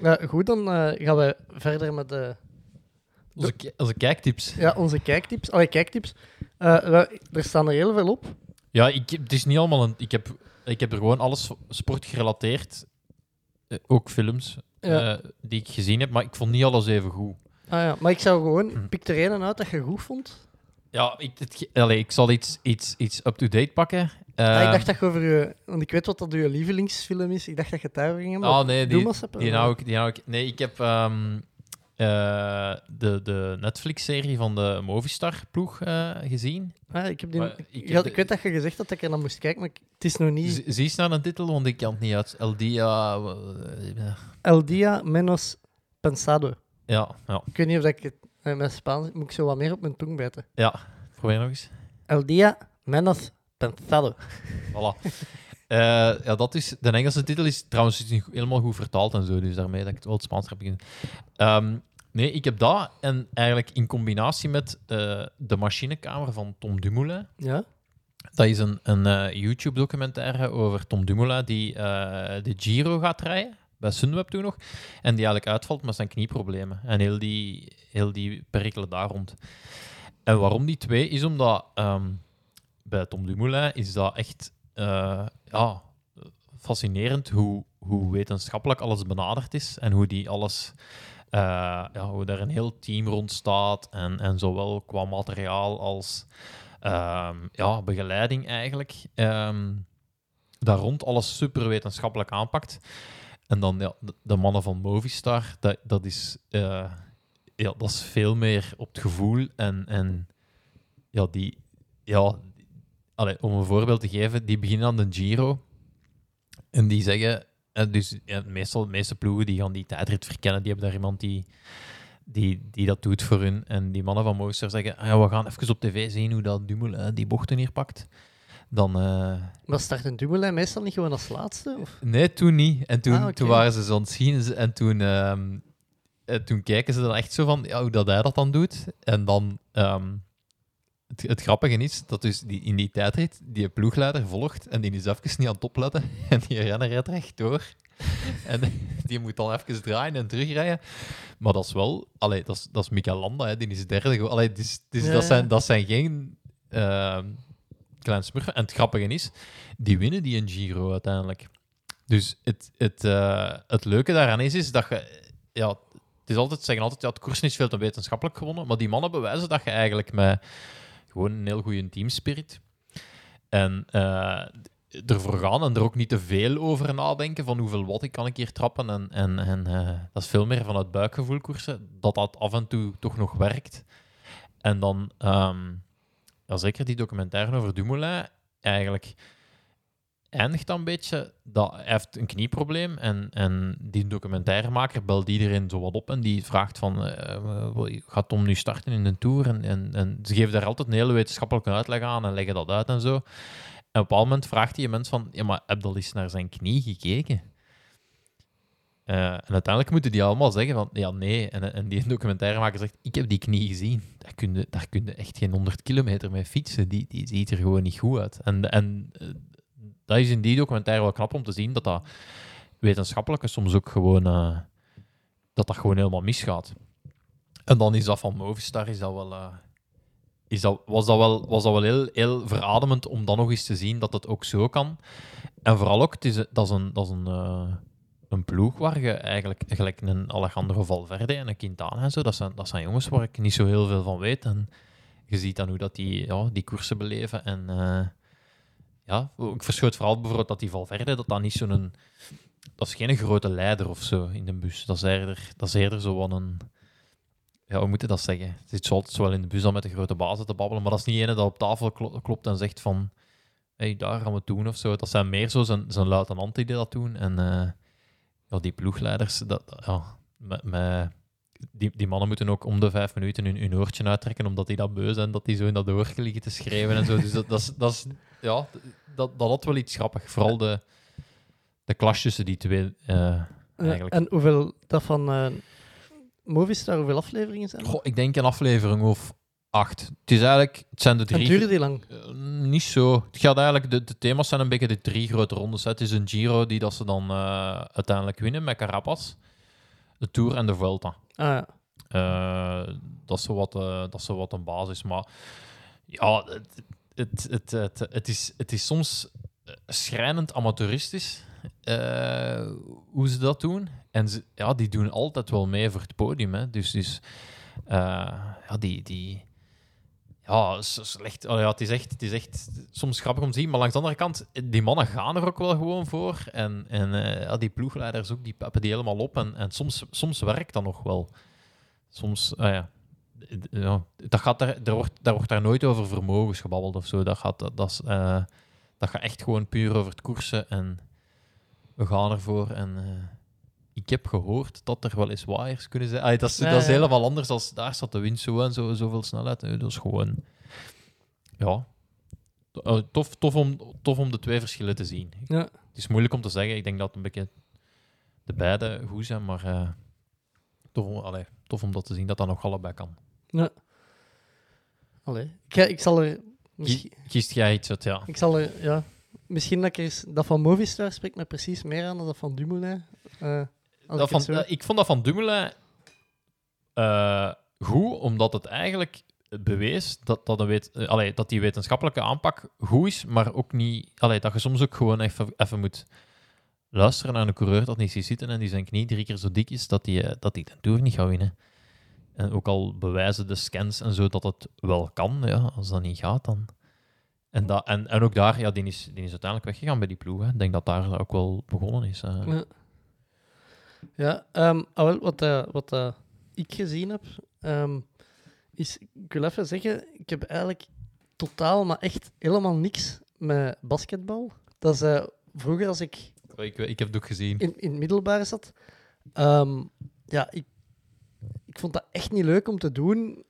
Ja, goed, dan eh, gaan we verder met de, Onze, onze kijktips. ja, onze kijktips. Allee, kijktips. Eh, er staan er heel veel op. Ja, ik, het is niet allemaal een... Ik heb, ik heb er gewoon alles sport gerelateerd. eh, ook films Ja. eh, die ik gezien heb, maar ik vond niet alles even goed. Ah, ja. Maar ik zou gewoon... Hm. Pik er een uit dat je goed vond. Ja, ik, het, allee, ik zal iets, iets, iets up-to-date pakken. Ah, Eh, ik dacht dat je over je... Want ik weet wat dat je lievelingsfilm is. Ik dacht dat je het daarover ging hebben. Oh nee, die, die nou ik, die nou ik, Nee, ik heb ehm, eh, de, de Netflix-serie van de Movistar-ploeg eh, gezien. Ah, ik, heb die... Maar ik ik, heb had- de- ik weet dat je gezegd had dat ik er naar moest kijken, maar het is nog niet... Z- Zie eens naar een titel, want ik kan het niet uit. El Dia... eh, El Dia Menos Pensado. Ja, ja, Ik weet niet of dat ik het... Met Spaans moet ik zo wat meer op mijn tong bijten. ja. Probeer nog eens. El Dia Menos Pensado. Voilà. Ja, dat is, de Engelse titel is trouwens helemaal goed vertaald en zo, dus daarmee dat ik het wel het Spaans heb beginnen. Ehm, nee, ik heb dat en eigenlijk in combinatie met eh, De Machinekamer van Tom Dumoulin. Ja? Dat is een, een eh, YouTube-documentaire over Tom Dumoulin die eh, de Giro gaat rijden bij Sunweb toen nog. En die eigenlijk uitvalt met zijn knieproblemen. En heel die, heel die perikelen daar rond. En waarom die twee? Is omdat ehm, bij Tom Dumoulin is dat echt ja, fascinerend hoe, hoe wetenschappelijk alles benaderd is. En hoe die alles... eh, ja, hoe daar een heel team rond staat. En, en zowel qua materiaal als ehm, ja, begeleiding eigenlijk. ehm, daar rond alles super wetenschappelijk aanpakt. En dan de, mannen van Movistar, dat, dat, is, eh, ja, dat is veel meer op het gevoel. En, en ja, die, ja, allee, om een voorbeeld te geven, die beginnen aan de Giro. En die zeggen, dus ja, meestal de meeste ploegen die gaan die tijdrit verkennen, die hebben daar iemand die, die, die dat doet voor hun. En die mannen van Movistar zeggen, ah ja, we gaan even op tv zien hoe dat Dumoulin die bochten hier pakt. Dan, eh, Maar start een Dumoulin meestal niet gewoon als laatste? Of? Nee, toen niet. En toen, Ah, toen waren ze zo aan het zien en toen, eh, toen kijken ze dan echt zo van ja, hoe dat hij dat dan doet. En dan, ehm, het, het grappige is dat dus die, in die tijdrit die ploegleider volgt en die is even niet aan het opletten en die renner rijdt rechtdoor. en die moet dan even draaien en terugrijden. Maar dat is wel, allee, dat is, dat is Mika Landa, hè, die is derde. Allee, dus, dus Ja, dat, zijn, dat zijn geen ehm kleine smurfen. En het grappige is, die winnen die een Giro uiteindelijk. Dus het, het, eh, het leuke daaraan is, is dat je... Ja, het is altijd, ze zeggen altijd, ja, het koers is veel te wetenschappelijk gewonnen, maar die mannen bewijzen dat je eigenlijk met gewoon een heel goede teamspirit en eh, ervoor gaan en er ook niet te veel over nadenken van hoeveel watt ik kan ik hier trappen en, en, en eh, dat is veel meer van het buikgevoel koersen, dat dat af en toe toch nog werkt. En dan, ehm, ja, zeker die documentaire over Dumoulin, eigenlijk eindigt dan een beetje dat hij heeft een knieprobleem en, en die documentairemaker belt iedereen zo wat op en die vraagt van eh, gaat Tom nu starten in de Tour? En, en, ze geven daar altijd een hele wetenschappelijke uitleg aan en leggen dat uit en zo. En op een moment vraagt die mens van ja, maar heb al eens naar zijn knie gekeken? Eh, en uiteindelijk moeten die allemaal zeggen van ja, nee. En, en die documentairemaker zegt, ik heb die knie gezien. Daar kun je, daar kun echt geen 100 kilometer mee fietsen. Die, die ziet er gewoon niet goed uit. En, en eh, dat is in die documentaire wel knap om te zien dat dat wetenschappelijke soms ook gewoon, eh, dat dat gewoon helemaal misgaat. En dan is dat van Movistar, is dat wel, eh, is dat, was dat wel, was dat wel heel, heel verademend om dan nog eens te zien dat het ook zo kan. En vooral ook, het is, dat is een, dat is een, eh, een ploeg waar je eigenlijk, gelijk een Alejandro Valverde en een Quintana en zo, dat zijn, dat zijn jongens waar ik niet zo heel veel van weet. En je ziet dan hoe dat die, ja, die koersen beleven. En ja, ik verschoot vooral bijvoorbeeld dat die Valverde, dat dat niet zo'n... Dat is geen grote leider of zo in de bus. Dat is eerder, dat is eerder zo een... Ja, hoe moet je dat zeggen? Het zit zo wel in de bus dan met de grote bazen te babbelen, maar dat is niet ene dat op tafel klo- klopt en zegt van hey, daar gaan we het doen of zo. Dat zijn meer zo zijn, zijn luitenanten die dat doen. En eh, ja, die ploegleiders, dat, ja, met, met, die, die mannen moeten ook om de vijf minuten hun, hun oortje uittrekken, omdat die dat beu zijn, dat die zo in dat oortje liggen te schrijven en zo. Dus dat, dat, is, dat, is, ja, dat, dat had wel iets grappig. Vooral de, de clash tussen die twee, eh, eigenlijk. en hoeveel dat van eh Movistar, hoeveel afleveringen zijn? Goh, ik denk een aflevering of acht. Het is eigenlijk, het zijn de En drie... duurde die lang? Eh, niet zo. Het gaat eigenlijk, de, de thema's zijn een beetje de drie grote rondes. hè. Het is een Giro die dat ze dan uiteindelijk winnen met Carapaz, de Tour en de Vuelta. Ah, ja. Dat, is zo wat, dat is zo wat een basis. Maar ja, het, het, het, het, is, het is soms eh, schrijnend amateuristisch eh, hoe ze dat doen. En ja, die doen altijd wel mee voor het podium. Hè. Dus, dus eh, ja, die... die ja, slecht. Oh ja, het, is echt, het is echt soms grappig om te zien. Maar langs de andere kant, die mannen gaan er ook wel gewoon voor. En, en ja, die ploegleiders ook, die peppen die helemaal op. En, en soms, soms werkt dat nog wel. Soms, ah ja, ja, dat gaat daar, daar, wordt, daar wordt daar nooit over vermogens gebabbeld of zo. Dat gaat, dat, dat, is, eh, dat gaat echt gewoon puur over het koersen. En we gaan ervoor. En eh, ik heb gehoord dat er wel eens waaiers kunnen zijn. Dat is, Ja, dat is ja. helemaal anders als daar staat de wind zo en zo, zoveel snelheid. Dat is gewoon, ja, eh, tof, tof, om, tof om de twee verschillen te zien. Ja. Het is moeilijk om te zeggen. Ik denk dat een beetje de beide goed zijn, maar eh, tof, allee, tof om dat te zien dat dat nog allebei kan. Allee. Ik, ga- ik zal er... misschien- Kiest jij iets uit, ja. Ik zal er, ja, Misschien dat ik er eens... Dat van Movistar spreekt me precies meer aan dan dat van Dumoulin. Eh, als Dat ik, van, zo- eh, ik vond dat van Dumoulin eh, goed, omdat het eigenlijk bewees dat, dat, een weet, eh, allee, dat die wetenschappelijke aanpak goed is, maar ook niet... Allee, dat je soms ook gewoon even, even moet luisteren naar een coureur dat niet ziet zitten en die zijn knie drie keer zo dik is dat die, eh, dat die de Tour niet gaat winnen. En ook al bewijzen de scans en zo dat het wel kan, ja, als dat niet gaat, dan... En, dat, en, en ook daar, ja, die is, die is uiteindelijk weggegaan bij die ploeg. Hè. Ik denk dat daar ook wel begonnen is. Ja, ja ehm, ah, wat, eh, wat eh, ik gezien heb, ehm, is... Ik wil even zeggen, ik heb eigenlijk totaal, maar echt helemaal niks met basketbal. Dat is eh, vroeger als ik Ik, ik heb het ook gezien. in, in het middelbare zat. Ehm, ja, ik, ik vond dat echt niet leuk om te doen.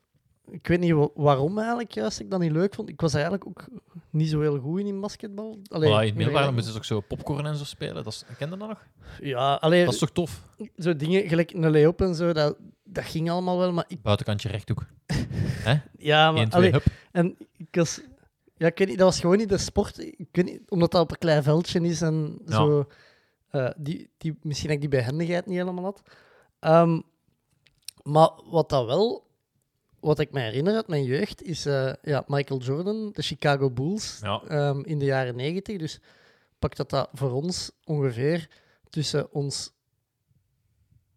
Ik weet niet wa- waarom eigenlijk juist ik dat niet leuk vond. Ik was eigenlijk ook niet zo heel goed in, in basketbal. Allee, Maar in het middelbaar moeten ze ook zo popcorn en zo spelen. Dat is, ken je dat nog? Ja, allee, Dat is toch tof? zo dingen gelijk een lay-up en zo, dat, dat ging allemaal wel. Maar ik, Buitenkantje rechthoek. ja, maar, 1, 2, allee, hup. en ik was, ja, ik weet niet, dat was gewoon niet de sport. Ik weet niet, omdat dat op een klein veldje is en Ja. zo. eh, die, die, misschien dat ik die behendigheid niet helemaal had. Ehm, maar wat dat wel, wat ik me herinner uit mijn jeugd, is eh, ja, Michael Jordan, de Chicago Bulls, Ja. ehm, in de jaren negentig. Dus pak dat dat voor ons ongeveer tussen ons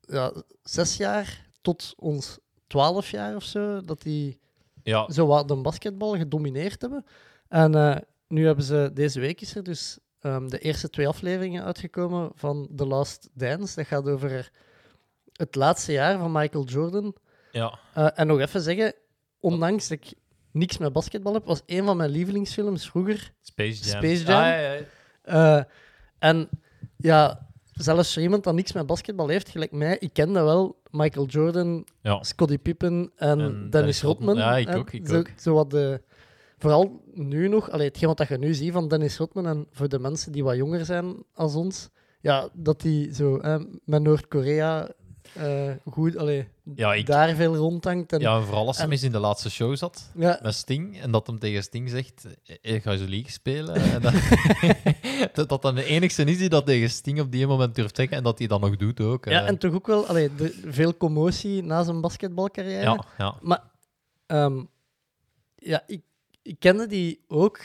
ja, zes jaar tot ons twaalf jaar of zo, dat die Ja, zo wat de basketbal gedomineerd hebben. En eh, nu hebben ze, deze week is er dus ehm, de eerste twee afleveringen uitgekomen van The Last Dance. Dat gaat over het laatste jaar van Michael Jordan. ja. Eh, en nog even zeggen, ondanks dat ik niks met basketbal heb, was een van mijn lievelingsfilms vroeger. Space Jam. Space Jam. Ah, ja. Eh, en ja, zelfs voor iemand dat niks met basketbal heeft, gelijk mij, ik ken dat wel. Michael Jordan, Ja. Scottie Pippen en, En Dennis Dennis Rodman. Ja, ik ook, ik zo, ook. Zo wat de, vooral nu nog, allee, hetgeen wat je nu ziet van Dennis Rodman en voor de mensen die wat jonger zijn als ons, ja, dat die zo hè, met Noord-Korea eh, goed, allee, Ja, ik, daar veel rondhangt. En, ja, en vooral als hij eens in de laatste show zat ja, met Sting en dat hem tegen Sting zegt: eh, Ik ga zo league spelen. En dat, dat dat dan de enigste is die dat tegen Sting op die moment durft zeggen en dat hij dat nog doet ook. ja, eh. en toch ook wel allee, de, veel commotie na zijn basketbalcarrière. ja, ja. Maar ehm, ja, ik, ik kende die ook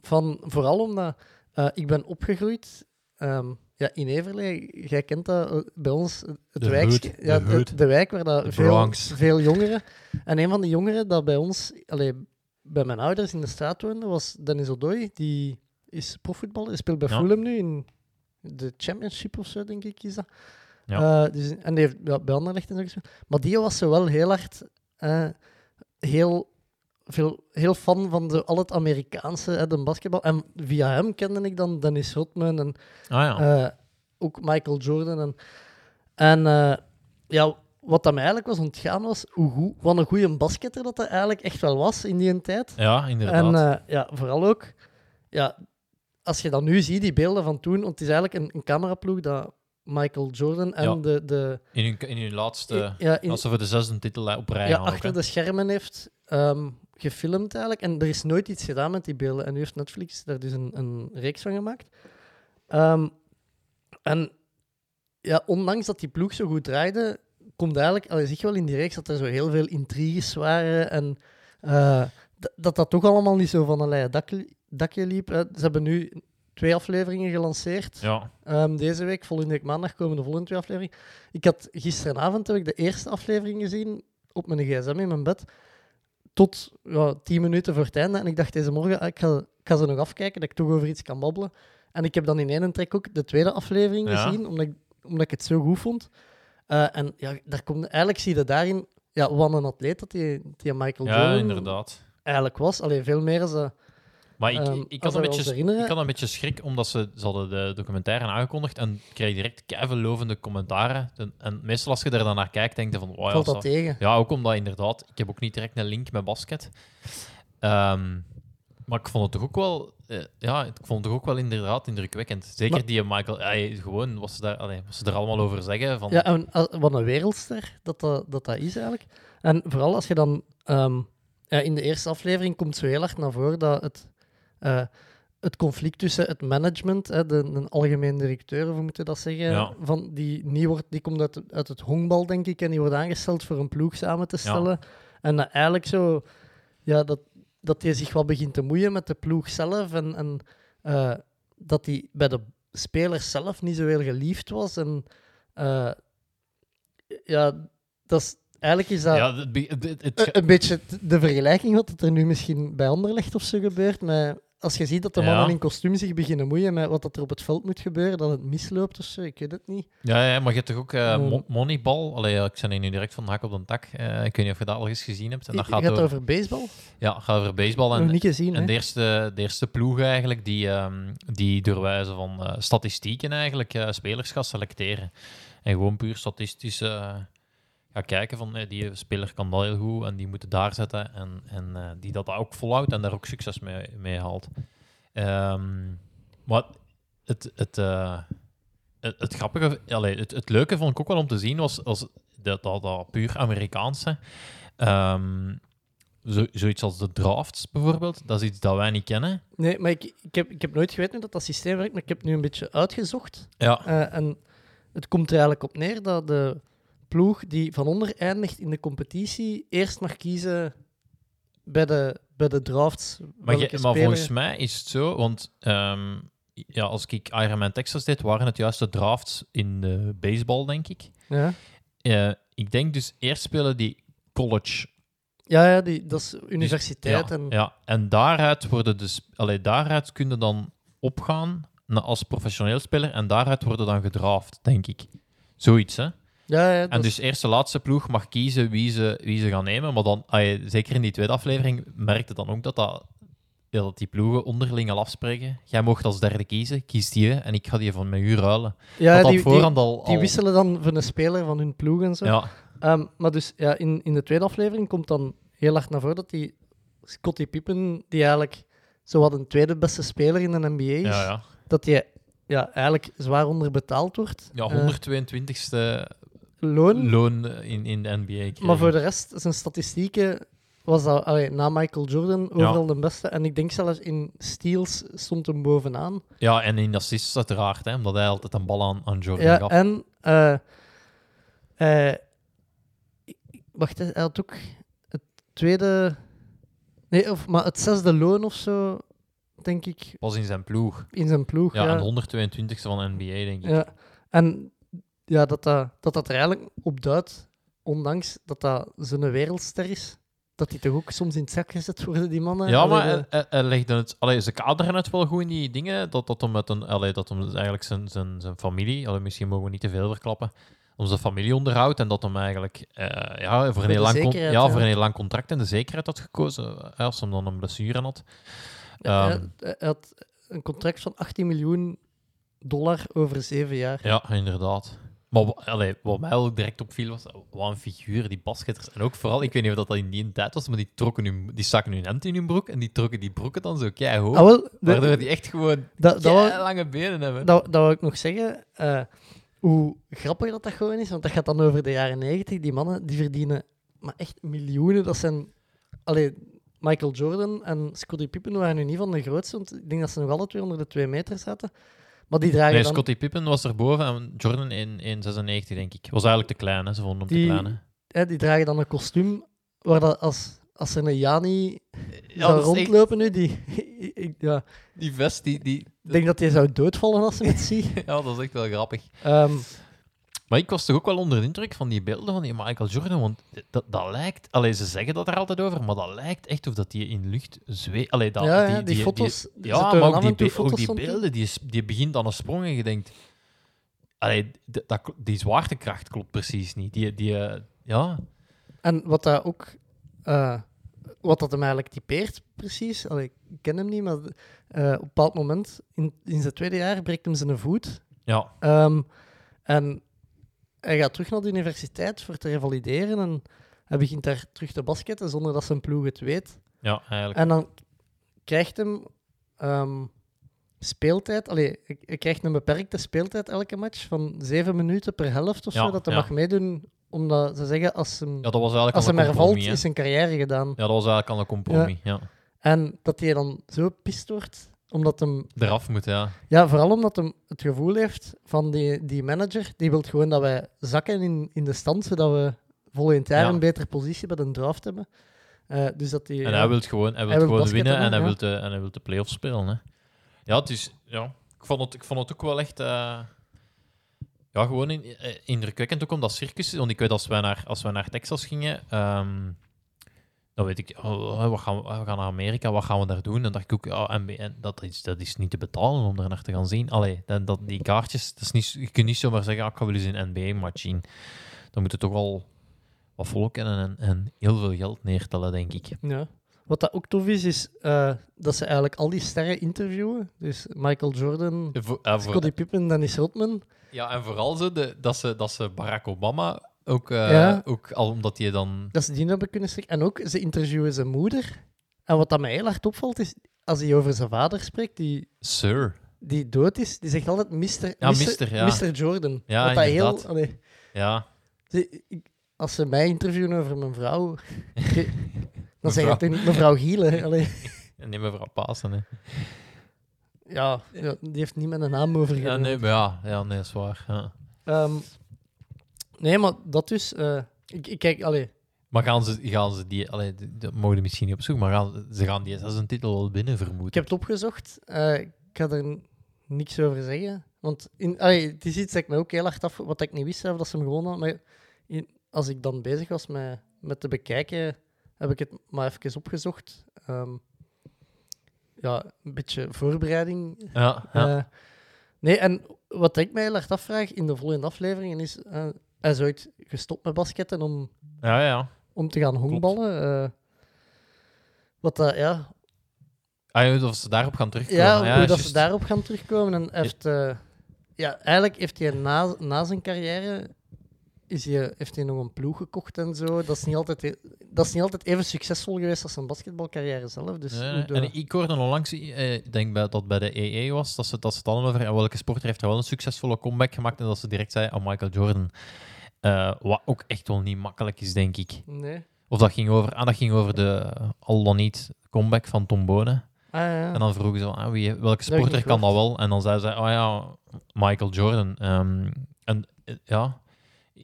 van, vooral omdat eh, ik ben opgegroeid ehm, ja, in Everlee. Jij kent dat eh, bij ons, het De wijk, ja, de, hood. de wijk waar dat veel, veel jongeren. En een van de jongeren dat bij ons, allee, bij mijn ouders in de straat woonde, was Dennis Odoi. Die is profvoetballer, die speelt bij Ja. Fulham nu in de Championship of zo, denk ik, is dat. Ja. Eh, dus, en die heeft ja, bij Anderlecht en zo gespeeld. Maar die was zo wel heel hard, eh, heel, veel, heel fan van de, al het Amerikaanse, hè, de basketbal. En via hem kende ik dan Dennis Rodman en Ah ja. eh, ook Michael Jordan. En, en eh, ja, wat dat mij eigenlijk was ontgaan was, hoe goed, wat een goede basketter dat hij eigenlijk echt wel was in die tijd. ja, inderdaad. En eh, ja, vooral ook, ja, als je dan nu ziet, die beelden van toen, want het is eigenlijk een, een cameraploeg dat Michael Jordan en Ja. de, de in, hun, in hun laatste. ja, in, als ze voor de zesde titel op rij ja, ook, achter de schermen heeft ehm, gefilmd eigenlijk. En er is nooit iets gedaan met die beelden. En nu heeft Netflix daar dus een, een reeks van gemaakt. Ehm, en ja, ondanks dat die ploeg zo goed draaide, komt eigenlijk, al zie je wel in die reeks dat er zo heel veel intriges waren en eh, dat dat toch allemaal niet zo van een leien dakje, dakje liep. hè. Ze hebben nu twee afleveringen gelanceerd. Ja, Ehm, deze week, volgende week maandag, komen de volgende twee afleveringen. Ik had gisteravond heb ik de eerste aflevering gezien op mijn gsm in mijn bed. Tot ja, tien minuten voor het einde. En ik dacht deze morgen, ah, ik ga, ik ga ze nog afkijken, dat ik toch over iets kan babbelen. En ik heb dan in één trek ook de tweede aflevering Ja. gezien, omdat ik, omdat ik het zo goed vond. Eh, en ja, daar komt, eigenlijk zie je daarin ja, wat een atleet dat die, die Michael ja Jordan inderdaad. eigenlijk was. Alleen veel meer als ze... Maar ik, Ehm, ik, had een beetje, ik had een beetje schrik, omdat ze, ze hadden de documentaire aangekondigd en kreeg direct keiveel lovende commentaren. En, en meestal als je er dan naar kijkt, denk je van... Oh, ja, valt dat tegen. ja, ook omdat inderdaad... Ik heb ook niet direct een link met basket. Ehm, maar ik vond het toch ook wel... eh, ja, ik vond het toch ook wel inderdaad indrukwekkend. Zeker Maar- die Michael... gewoon, wat ze, daar, allee, wat ze er allemaal over zeggen. Van, Ja, en als- wat een wereldster dat dat, dat dat is eigenlijk. En vooral als je dan... ehm, ja, in de eerste aflevering komt zo heel hard naar voren dat het... eh, het conflict tussen het management, hè, de, de algemeen directeur, of hoe moet je dat zeggen, Ja. van die, nieuw wordt, die komt uit, uit het honkbal, denk ik, en die wordt aangesteld voor een ploeg samen te stellen. En eigenlijk zo, ja, dat, dat hij zich wat begint te moeien met de ploeg zelf en, en eh, dat hij bij de spelers zelf niet zo heel geliefd was. En eh, ja, dat is, eigenlijk is dat Ja, het, be- het, het, het- een, een beetje de vergelijking wat er nu misschien bij Anderlecht of zo gebeurt. Met, als je ziet dat de Ja. mannen in kostuum zich beginnen moeien met wat dat er op het veld moet gebeuren, dat het misloopt of zo, ik weet het niet. Ja, ja, maar je hebt toch ook eh. Mo- Moneyball? Allee, ik zijn hier nu direct van de hak op de tak. Eh, ik weet niet of je dat al eens gezien hebt. En dat Je gaat, gaat over, over baseball? ja, gaat over baseball. Nog En, niet gezien, en hè? de, eerste, de eerste ploeg eigenlijk, die, ehm, die door wijze van eh, statistieken eigenlijk spelers gaat selecteren. En gewoon puur statistisch kijken van eh, die speler kan dat heel goed en die moeten daar zetten. En, en eh, die dat ook volhoudt en daar ook succes mee, mee haalt. Ehm, maar het, het, eh, het, het grappige, allee, het, het leuke vond ik ook wel om te zien was, was dat, dat, dat puur Amerikaanse. Ehm, zo, zoiets als de drafts bijvoorbeeld, dat is iets dat wij niet kennen. Nee, maar ik, ik, heb, ik heb nooit geweten dat, dat systeem werkt, maar ik heb het nu een beetje uitgezocht. Ja, en het komt er eigenlijk op neer dat de ploeg die van onder eindigt in de competitie eerst mag kiezen bij de, bij de drafts. maar, je- maar volgens mij is het zo, want ehm, ja, als ik Ironman Texas deed, waren het juist de drafts in de baseball, denk ik. Ja, Eh, ik denk dus eerst spelen die college ja, ja die, dat is universiteit. ja, en, ja, en daaruit worden dus, allee, daaruit kun je dan opgaan als professioneel speler en daaruit worden dan gedraft, denk ik. Zoiets, hè? Ja, ja, En dat is- dus eerst de laatste ploeg mag kiezen wie ze, wie ze gaan nemen, maar dan, allee, zeker in die tweede aflevering, merkte dan ook dat, dat, dat die ploegen onderling al afspreken. Jij mocht als derde kiezen, kies die en ik ga die van mijn uur ruilen. ja, die, die, al... wisselen dan van een speler van hun ploeg en zo. Ja, Ehm, maar dus ja, in, in de tweede aflevering komt dan heel hard naar voren dat die Scottie Pippen, die eigenlijk zo wat een tweede beste speler in de NBA is, ja, ja. dat die ja, eigenlijk zwaar onderbetaald wordt. ja Eh, 122ste loon. loon in, in de NBA. Maar voor de rest, zijn statistieken was dat allee, na Michael Jordan overal de beste. En ik denk zelfs in steals stond hem bovenaan. Ja, en in assists uiteraard, hè, omdat hij altijd een bal aan, aan Jordan Ja, gaf. en eh, eh, wacht, hij had ook het tweede, nee, of, maar het zesde loon of zo, denk ik, Was in zijn ploeg. in zijn ploeg. Ja, Ja, en 122ste van de NBA, denk ik. ja. En ja, dat dat, dat dat er eigenlijk op duidt, ondanks dat dat zo'n wereldster is, dat die toch ook soms in het zak gezet worden, die mannen. Ja, maar hij, hij- hij legde het, allee, ze kaderen het wel goed in die dingen. Dat, dat hem, met een, allee, dat hem eigenlijk zijn, zijn, zijn familie, allee, misschien mogen we niet te veel verklappen, om zijn familie onderhoudt. En dat hem eigenlijk eh, ja, voor, een heel lang, ja, ja. voor een heel lang contract en de zekerheid had gekozen. eh, als hem dan een blessure had. Ja, Ehm, hij, hij had een contract van 18 miljoen dollar over zeven jaar. Ja, inderdaad. Maar allee, wat mij ook direct opviel was, wat een figuur, die basketters. En ook vooral, ik weet niet of dat in die tijd was, maar die, trokken hun, die stakken hun hemd in hun broek en die trokken die broeken dan zo keihoog. Ah, wel, de- waardoor die echt gewoon dat, dat, wou, lange benen hebben. dat, dat wou ik nog zeggen. eh, hoe grappig dat dat gewoon is, want dat gaat dan over de jaren 90. Die mannen die verdienen maar echt miljoenen. Dat zijn. Allee, Michael Jordan en Scottie Pippen waren nu niet van de grootste, want ik denk dat ze nog alle twee onder de twee meter zaten. Maar die dragen Nee, dan... Scottie Pippen was erboven en Jordan in, in 96, denk ik. Was eigenlijk te klein, hè. ze vonden hem Die- te klein. Hè. hè, die dragen dan een kostuum waar dat als, als er een Jani Ja, zou echt- rondlopen nu, die... ik, ja, Die vest, die... die ik denk dat hij zou doodvallen als ze het ziet. ja, dat is echt wel grappig. Ehm, Maar ik was toch ook wel onder de indruk van die beelden van die Michael Jordan, want dat, dat lijkt... Allee, ze zeggen dat er altijd over, maar dat lijkt echt of dat die in lucht zweeft. Allee, dat, ja, ja, die, foto's. Die, ze ja, maar ook die, be- ook foto's die beelden, die, die begint aan een sprong en je denkt... Allee, dat, die zwaartekracht klopt precies niet. Die, die, eh, ja, En wat dat ook, eh, wat dat hem eigenlijk typeert, precies, allee, ik ken hem niet, maar eh, op een bepaald moment, in, in zijn tweede jaar, breekt hem zijn voet. ja, Ehm, en hij gaat terug naar de universiteit voor te revalideren en hij begint daar terug te basketten zonder dat zijn ploeg het weet. ja, eigenlijk. En dan krijgt hem ehm, speeltijd, allee, hij krijgt een beperkte speeltijd elke match van zeven minuten per helft of Ja, zo, dat hij ja. mag meedoen, omdat ze zeggen, als hem, Ja, dat was eigenlijk als hem hè. is zijn carrière gedaan. Ja, dat was eigenlijk al een compromis. Ja. En dat hij dan zo pist wordt Omdat hem Eraf moet, ja. Ja, vooral omdat hij het gevoel heeft van die, die manager, die wil gewoon dat wij zakken in, in de stand, zodat we volgend jaar Ja. een betere positie bij de draft hebben. Eh, dus dat die, En hij wil gewoon, hij wil Hij wil gewoon winnen en hij, wil de, en hij wil de play-offs spelen. Hè. Ja, het is, ja ik, vond het, ik vond het ook wel echt... eh, ja, gewoon in, eh, indrukwekkend ook om dat circus. Want ik weet, als wij naar, als wij naar Texas gingen... ehm, dan weet ik, oh, wat gaan we, we gaan naar Amerika, wat gaan we daar doen? En dan dacht ik ook, ja, dat, is, dat is niet te betalen om daar naar te gaan zien. Allee, dat, dat, die kaartjes, dat is niet, je kunt niet zomaar zeggen, ah, ik ga wel eens een NBA-match zien. Dan moet je toch wel wat volk kennen en, en heel veel geld neertellen, denk ik. ja. Wat dat ook tof is, is eh, dat ze eigenlijk al die sterren interviewen. Dus Michael Jordan, Voor- voor- Scottie Pippen, Dennis Rodman. Ja, en vooral zo de, dat, ze, dat ze Barack Obama ook, Ja. ook al omdat hij dan. Dat ze die hebben kunnen strikken. En ook, ze interviewen zijn moeder. En wat dat mij heel hard opvalt, is als hij over zijn vader spreekt, die, Sir. die dood is, die zegt altijd. Ja, mister, ja. Mr. Jordan. Ja, wat dat heel... allee, Ja. Ze- ik- als ze mij interviewen over mijn vrouw, dan zeg ik toch niet mevrouw Gielen. Allee, En neem mevrouw Pasen. Hè. ja, ja, die heeft niet met een naam over Ja, nee, maar ja, ja, nee, dat is waar. Ja. Ehm, nee, maar dat dus. eh, ik, ik kijk, allee, Maar gaan ze, gaan ze die. Allee, d- dat mogen we misschien niet opzoeken, maar gaan, ze gaan die als een titel wel binnen vermoeden. ik heb het opgezocht. eh, ik ga er niks over zeggen. Want in, allee, het is iets dat ik me ook heel hard af... Wat ik niet wist, zelf, dat ze hem gewonnen hadden. Maar in, als ik dan bezig was met, met te bekijken, heb ik het maar even opgezocht. Ehm, ja, een beetje voorbereiding Ja, ja. Eh, nee, en wat ik mij heel erg afvraag in de volgende afleveringen is... eh, hij is ooit gestopt met basketten om, ja, ja. om te gaan honkballen. eh, wat dat, ja... Ah, ja, of ze daarop gaan terugkomen. Ja, ja, hoe dat ze daarop gaan terugkomen. En heeft... eh, ja, eigenlijk heeft hij na, na zijn carrière... Is hij, heeft hij nog een ploeg gekocht en zo. Dat is niet altijd, e- dat is niet altijd even succesvol geweest als zijn basketbalcarrière zelf. Dus de- En ik hoorde onlangs, eh, ik denk bij, dat bij de EE was, dat ze, dat ze het hadden over en welke sporter heeft er wel een succesvolle comeback gemaakt en dat ze direct zei, oh, Michael Jordan. Eh, wat ook echt wel niet makkelijk is, denk ik. Nee. Of dat ging over, ah, dat ging over de al dan niet comeback van Tom Bonen. Ah, ja. En dan vroegen ze, ah, wie, welke sporter kan dat wel? En dan zei ze, oh ja, Michael Jordan. Ehm, en eh, ja,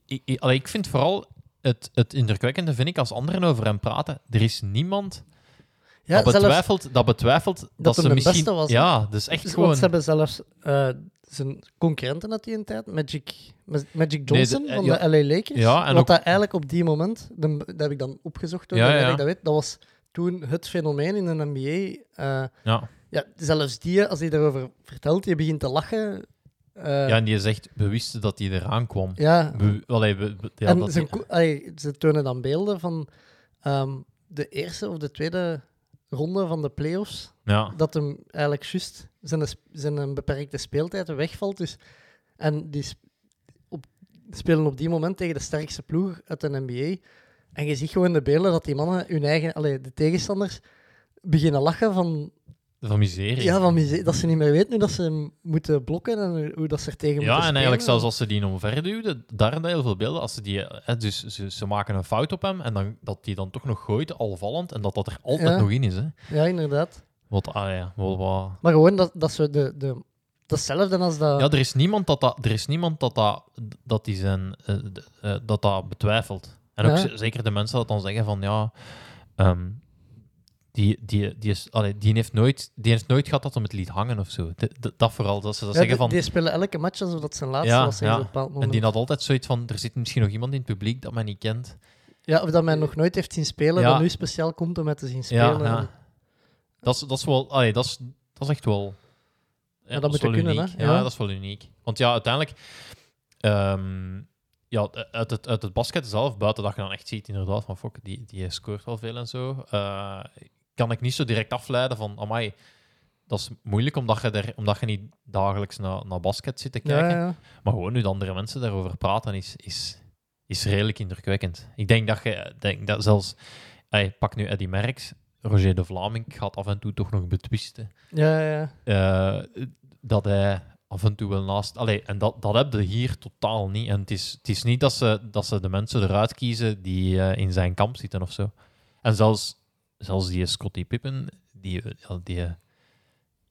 ik, ik, allee, ik vind vooral het, het indrukwekkende, vind ik, als anderen over hem praten, er is niemand ja, dat, betwijfelt, dat betwijfelt dat, ze misschien... beste was, ja, dus echt Dus, gewoon... Ze hebben zelfs eh, zijn concurrenten uit die tijd, Magic, Ma- Magic Johnson de- van ja. de LA Lakers. Ja, en wat ook- dat eigenlijk op die moment, de- dat heb ik dan opgezocht Ja, ja. ik dat weet, dat was toen het fenomeen in de NBA. eh, ja. ja, zelfs die, als hij daarover vertelt, die begint te lachen. eh, ja, en die zegt, we wisten dat hij eraan kwam. ja. We, allee, we, we- ja, en dat zijn die- allee, ze tonen dan beelden van ehm, de eerste of de tweede ronde van de playoffs. ja. dat hem eigenlijk juist zijn, zijn een beperkte speeltijd wegvalt. Dus, en die op, spelen op die moment tegen de sterkste ploeg uit de NBA. En je ziet gewoon de beelden dat die mannen, hun eigen, allee, de tegenstanders, beginnen lachen van, van miserie. ja, van miserie, dat ze niet meer weten hoe dat ze moeten blokken en hoe, dat ze er tegen Ja, moeten en eigenlijk zelfs als ze die omverduwden, daar hebben heel veel beelden. Als ze die, hè, dus ze, ze maken een fout op hem en dan, dat die dan toch nog gooit, al vallend, en dat dat er altijd Ja. nog in is. Hè. Ja, inderdaad. Wat, ah ja, wat, wat- Maar gewoon dat, dat ze de... de dat is hetzelfde als dat... ja, er is niemand dat dat, er is niemand dat, dat, dat, die zijn, eh, eh, dat, dat betwijfelt. En ook Ja. zeker de mensen dat dan zeggen van ja, ehm, die, die, die, is, allee, die, heeft nooit, die heeft nooit gehad dat hem het liet hangen of zo. Dat vooral, dat ze dat Ja, zeggen die, van. die spelen elke match alsof dat zijn laatste Ja, was. zeggen ja. een bepaald En die had altijd zoiets van: er zit misschien nog iemand in het publiek dat mij niet kent. Ja, of dat men nog nooit heeft zien spelen, dat nu speciaal komt om het te zien Ja, spelen. Ja. Dat, is, dat is wel, allee, dat, is, dat is echt wel. dat is moet wel kunnen, uniek. hè? Ja. Ja. dat is wel uniek. Want ja, uiteindelijk, ehm, ja, uit het, uit het basket zelf, buiten dat je dan echt ziet, inderdaad, van fuck, die, die scoort wel veel en zo, eh, kan ik niet zo direct afleiden van, amai, dat is moeilijk omdat je, er, omdat je niet dagelijks naar, naar basket zit te Ja, kijken. ja. Maar gewoon nu de andere mensen daarover praten is, is, is redelijk indrukwekkend. Ik denk dat je denk dat zelfs, ey, pak nu Eddie Merckx, Roger de Vlaming gaat af en toe toch nog betwisten. Ja, ja. eh, dat hij af en toe wel naast. Allee, en dat, dat heb je hier totaal niet. En het is, het is niet dat ze, dat ze de mensen eruit kiezen die eh, in zijn kamp zitten of zo. En zelfs, zelfs die Scottie Pippen, die, die,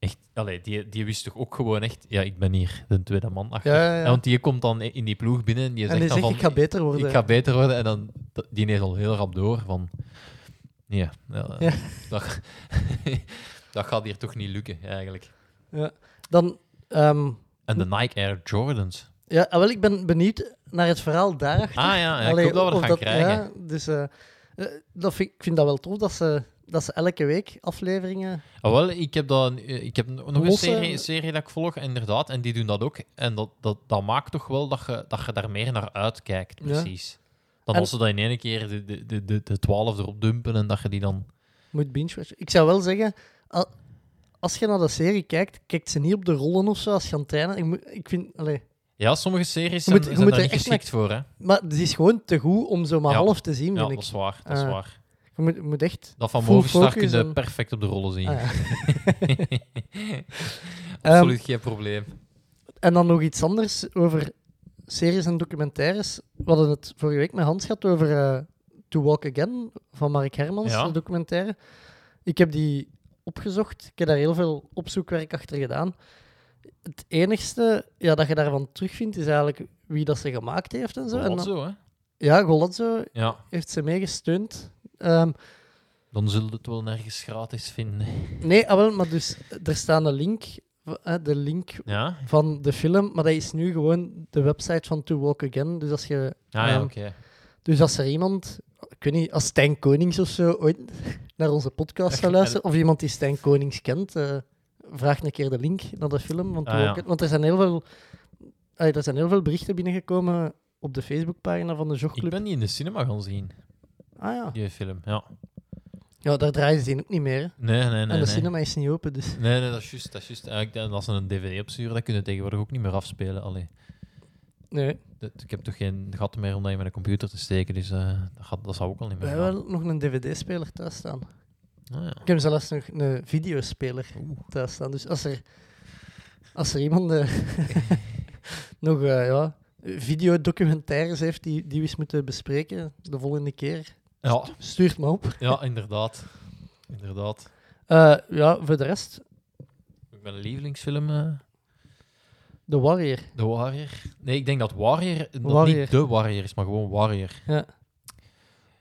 Echt, allee, die, die wist toch ook gewoon echt, ja, ik ben hier de tweede man achter. Ja, ja, Want die komt dan in die ploeg binnen en die En zegt die dan zegt, van, ik ga beter worden. ik ga beter worden. En dan, die is al heel rap door van, ja, Ja. Dat, dat gaat hier toch niet lukken, eigenlijk. Dan, ehm, En de Nike Air Jordans. ja, ah, wel, ik ben benieuwd naar het verhaal daarachter. Ah ja, ja ik hoop dat we dat gaan krijgen. Ja, dus eh, eh, dat vind, ik vind dat wel tof dat ze, dat ze elke week afleveringen. Ah, wel, ik heb, dat, eh, ik heb nog een serie, serie dat ik volg, inderdaad, en die doen dat ook. En dat, dat, dat maakt toch wel dat je, dat je daar meer naar uitkijkt, Ja. Dan als ze dat in één keer de, de, de, de, de 12 erop dumpen en dat je die dan... Moet binge-watchen. Ik zou wel zeggen, al- als je naar de serie kijkt, kijkt ze niet op de rollen of zo als trainen. Ik, moet, ik vind, allee, Ja, sommige series Je zijn, moet- je zijn moet daar er niet echt geschikt voor, hè. maar het is gewoon te goed om zo maar Ja. half te zien, Ja, vind dat ik. is waar, dat is Ah. waar. Je moet, je moet echt... Dat van full Movistar kun focus je en- perfect op de rollen zien. Ah, ja. Absoluut geen probleem. En dan nog iets anders over series en documentaires. We hadden het vorige week met Hans gehad over eh, To Walk Again van Mark Hermans, Ja. de documentaire. Ik heb die opgezocht. Ik heb daar heel veel opzoekwerk achter gedaan. Het enigste ja, dat je daarvan terugvindt, is eigenlijk wie dat ze gemaakt heeft en zo. En Zo, dan- zo, hè. ja, Golazzo Ja, heeft ze meegesteund. Ehm, dan zullen we het wel nergens gratis vinden. nee, ah, maar dus er staat een link, de link Ja? van de film, maar dat is nu gewoon de website van To Walk Again. Dus als je Ah, ja, ehm, oké. Dus als er iemand, ik weet niet, als Stijn Konings of zo ooit naar onze podcast zou luisteren, of iemand die Stijn Konings kent, eh, vraag een keer de link naar de film. Want, Ah, ja. want er, zijn heel veel, er zijn heel veel berichten binnengekomen op de Facebookpagina van de Ik Jogclub. ben die in de cinema gaan zien, Ah ja. die film. Ja. Ja, daar draaien ze ook niet meer. hè. Nee, nee, nee. en de nee. cinema is niet open, dus... Nee, nee, dat is juist. Dat is juist. Eigenlijk, en als ze een dvd opsturen, dat kunnen tegenwoordig ook niet meer afspelen. Allee, Nee, dat, ik heb toch geen gat meer om dat in mijn computer te steken, dus eh, dat, gaat, dat zou ook al niet we meer hebben gaan. wel nog een dvd-speler thuis staan. Ah, ja. Ik heb zelfs nog een videospeler thuis staan. Dus als er, als er iemand eh, nog eh, ja, videodocumentaires heeft die, die we eens moeten bespreken de volgende keer, Ja, stuurt me op. ja, inderdaad. Inderdaad. Eh, ja, voor de rest, Mijn lievelingsfilm, eh The Warrior. The Warrior. Nee, ik denk dat Warrior, dat Warrior. niet The Warrior is, maar gewoon Warrior. Ja,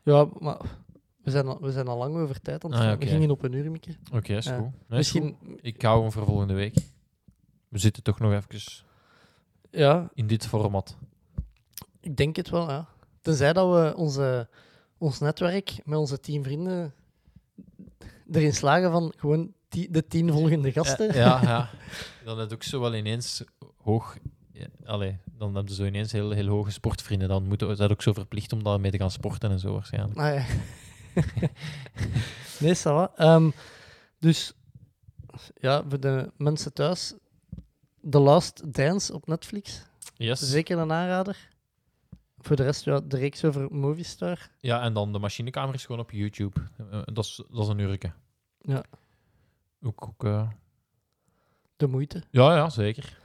ja maar we zijn, al, we zijn al lang over tijd aan het Ah, ja, gaan. oké. We gingen op een uur, Mieke. Oké, is Ja. goed. Nee, is Misschien, goed. Ik hou hem voor volgende week. We zitten toch nog even ja, in dit format. ik denk het wel, ja. Tenzij dat we onze, ons netwerk met onze tien vrienden erin slagen van gewoon de tien volgende gasten. Ja, ja, ja. Dan heb je ook zo wel ineens hoog... Ja, allee, dan hebben ze zo ineens heel, heel hoge sportvrienden. Dan moeten we dat ook zo verplicht om daarmee te gaan sporten en zo waarschijnlijk. Ah, ja. nee, ça va. Ehm, dus, ja, voor de mensen thuis, The Last Dance op Netflix. Yes. Zeker een aanrader. Voor de rest, ja, de reeks over Movistar. Ja, en dan de machinekamer is gewoon op YouTube. Eh, dat, is, dat is een urke. Ja. Ook, ook eh, De moeite. Ja, ja, zeker.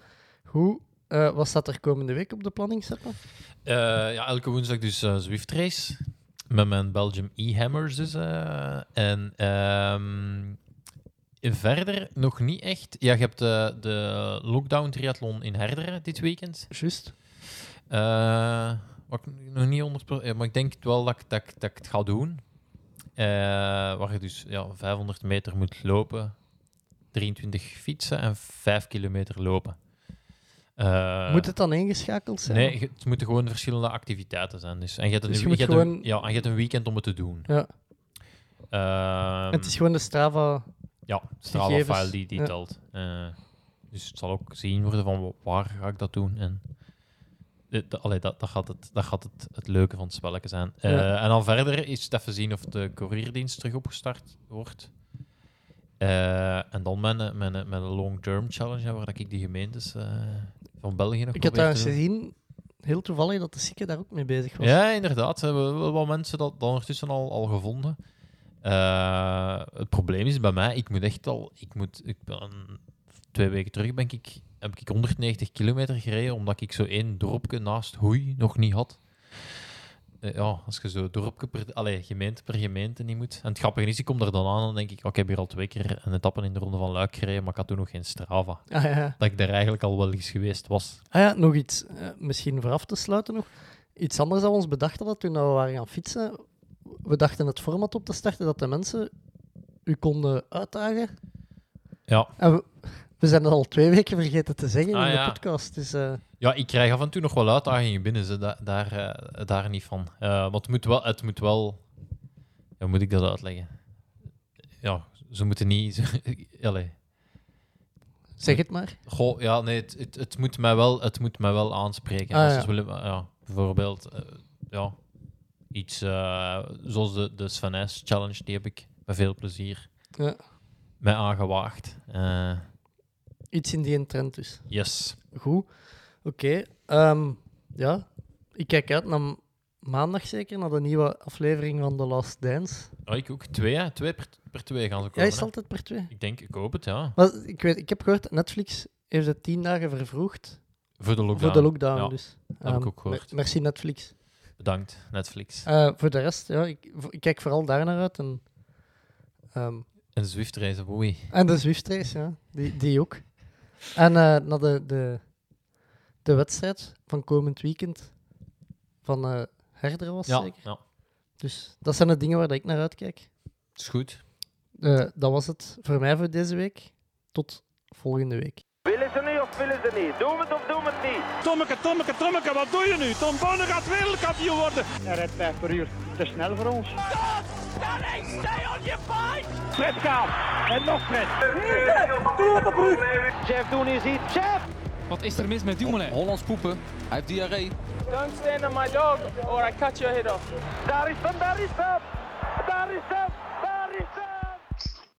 Hoe, eh, wat staat er komende week op de planning? Eh, ja, elke woensdag dus eh, Zwift Race. Met mijn Belgium E-Hammers dus. eh. en ehm, verder nog niet echt. Ja, je hebt de, de lockdown triathlon in Herderen dit weekend. Juist. Eh, wat ik nog niet 100%, ja, maar ik denk wel dat ik, dat, ik- dat ik het ga doen. Eh, waar je dus ja, 500 meter moet lopen, 23 fietsen en 5 kilometer lopen. Eh, Moet het dan ingeschakeld zijn? Nee, het moeten gewoon verschillende activiteiten zijn. Dus, en je hebt een, Dus je een- ja, en je hebt een weekend om het te doen. Ja. Ehm, het is gewoon de Strava. ja, Strava gegevens. file die, die Ja. telt. Eh, dus het zal ook zien worden van wa- waar ga ik dat doen. En de, allee, dat, dat gaat, het, dat gaat het, het leuke van het spelletje zijn. Eh, Ja. En dan verder is het even zien of de courierdienst terug opgestart wordt. Eh, en dan mijn, mijn, mijn long-term challenge, waar dat ik die gemeentes eh, van België nog Ik te trouwens gezien, heel toevallig, dat de Sikke daar ook mee bezig was. Ja, inderdaad. Ze hebben wel mensen dat, dat ondertussen al, al gevonden. Eh, het probleem is bij mij, ik moet echt al... Ik moet, ik ben, twee weken terug ben ik, heb ik 190 kilometer gereden, omdat ik zo één dorpje naast Hoei nog niet had. eh, ja, als je zo dorpje per, gemeente per gemeente niet moet. En het grappige is, ik kom er dan aan en dan denk ik, oh, ik heb hier al twee keer een etappe in de Ronde van Luik gereden, maar ik had toen nog geen Strava. Ah ja. Dat ik daar eigenlijk al wel eens geweest was. Ah ja, nog iets. eh, misschien vooraf te sluiten nog. Iets anders dat we ons bedacht hadden toen we waren gaan fietsen. We dachten het format op te starten dat de mensen u konden uitdagen. Ja. En we, we zijn het al twee weken vergeten te zeggen Ah, in de podcast. Dus eh, Ja, ik krijg af en toe nog wel uitdagingen binnen, ze, da- daar, eh, daar niet van. Eh, want het moet wel... Het moet wel ja, hoe moet ik dat uitleggen? Ja, ze moeten niet... ze- zeg het maar. Goh, ja, nee, het, het, het, moet mij wel, het moet mij wel aanspreken. Ah, ja. willen, ja, bijvoorbeeld, ja, iets zoals de, de Sven S Challenge, die heb ik met veel plezier Ja. mij aangewaagd. Eh, Iets in die trend dus. yes. Goed. Oké. ehm, ja, ik kijk uit naar maandag zeker, naar de nieuwe aflevering van The Last Dance. Oh, ik ook. Twee, hè? Twee per, per twee gaan ze komen. is het hè? altijd per twee. Ik denk, ik hoop het, ja. Maar ik, weet, ik heb gehoord, Netflix heeft het tien dagen vervroegd Voor de lockdown. voor de lockdown. Ja, dus. heb ik Ehm, ook gehoord. mer- Merci Netflix. Bedankt, Netflix. Eh, voor de rest, ja, ik, kijk vooral daar naar uit. En, ehm, En Zwift reizen, boei. en de Zwift race, ja, die, die ook. En eh, naar de, de, de wedstrijd van komend weekend van eh Herder was Ja, zeker. ja, Dus dat zijn de dingen waar dat ik naar uitkijk. is goed. Eh, dat was het voor mij voor deze week. Tot volgende week. Willen ze nu of willen ze niet? Doen we het of doen we het niet? Tommeke, Tommeke, Tommeke, wat doe je nu? Tom Bonne gaat wereldkampioen worden. Hij rijdt 5 per uur. Te snel voor ons. Fred gaat. En nog Fred. Jeff Doen is hier. Jeff! Wat is er mis met Dumoulin? Hollands poepen. Hij heeft diarree. Don't stand on my dog or I cut your head off. Daar is hem, daar is hem. Daar is hem.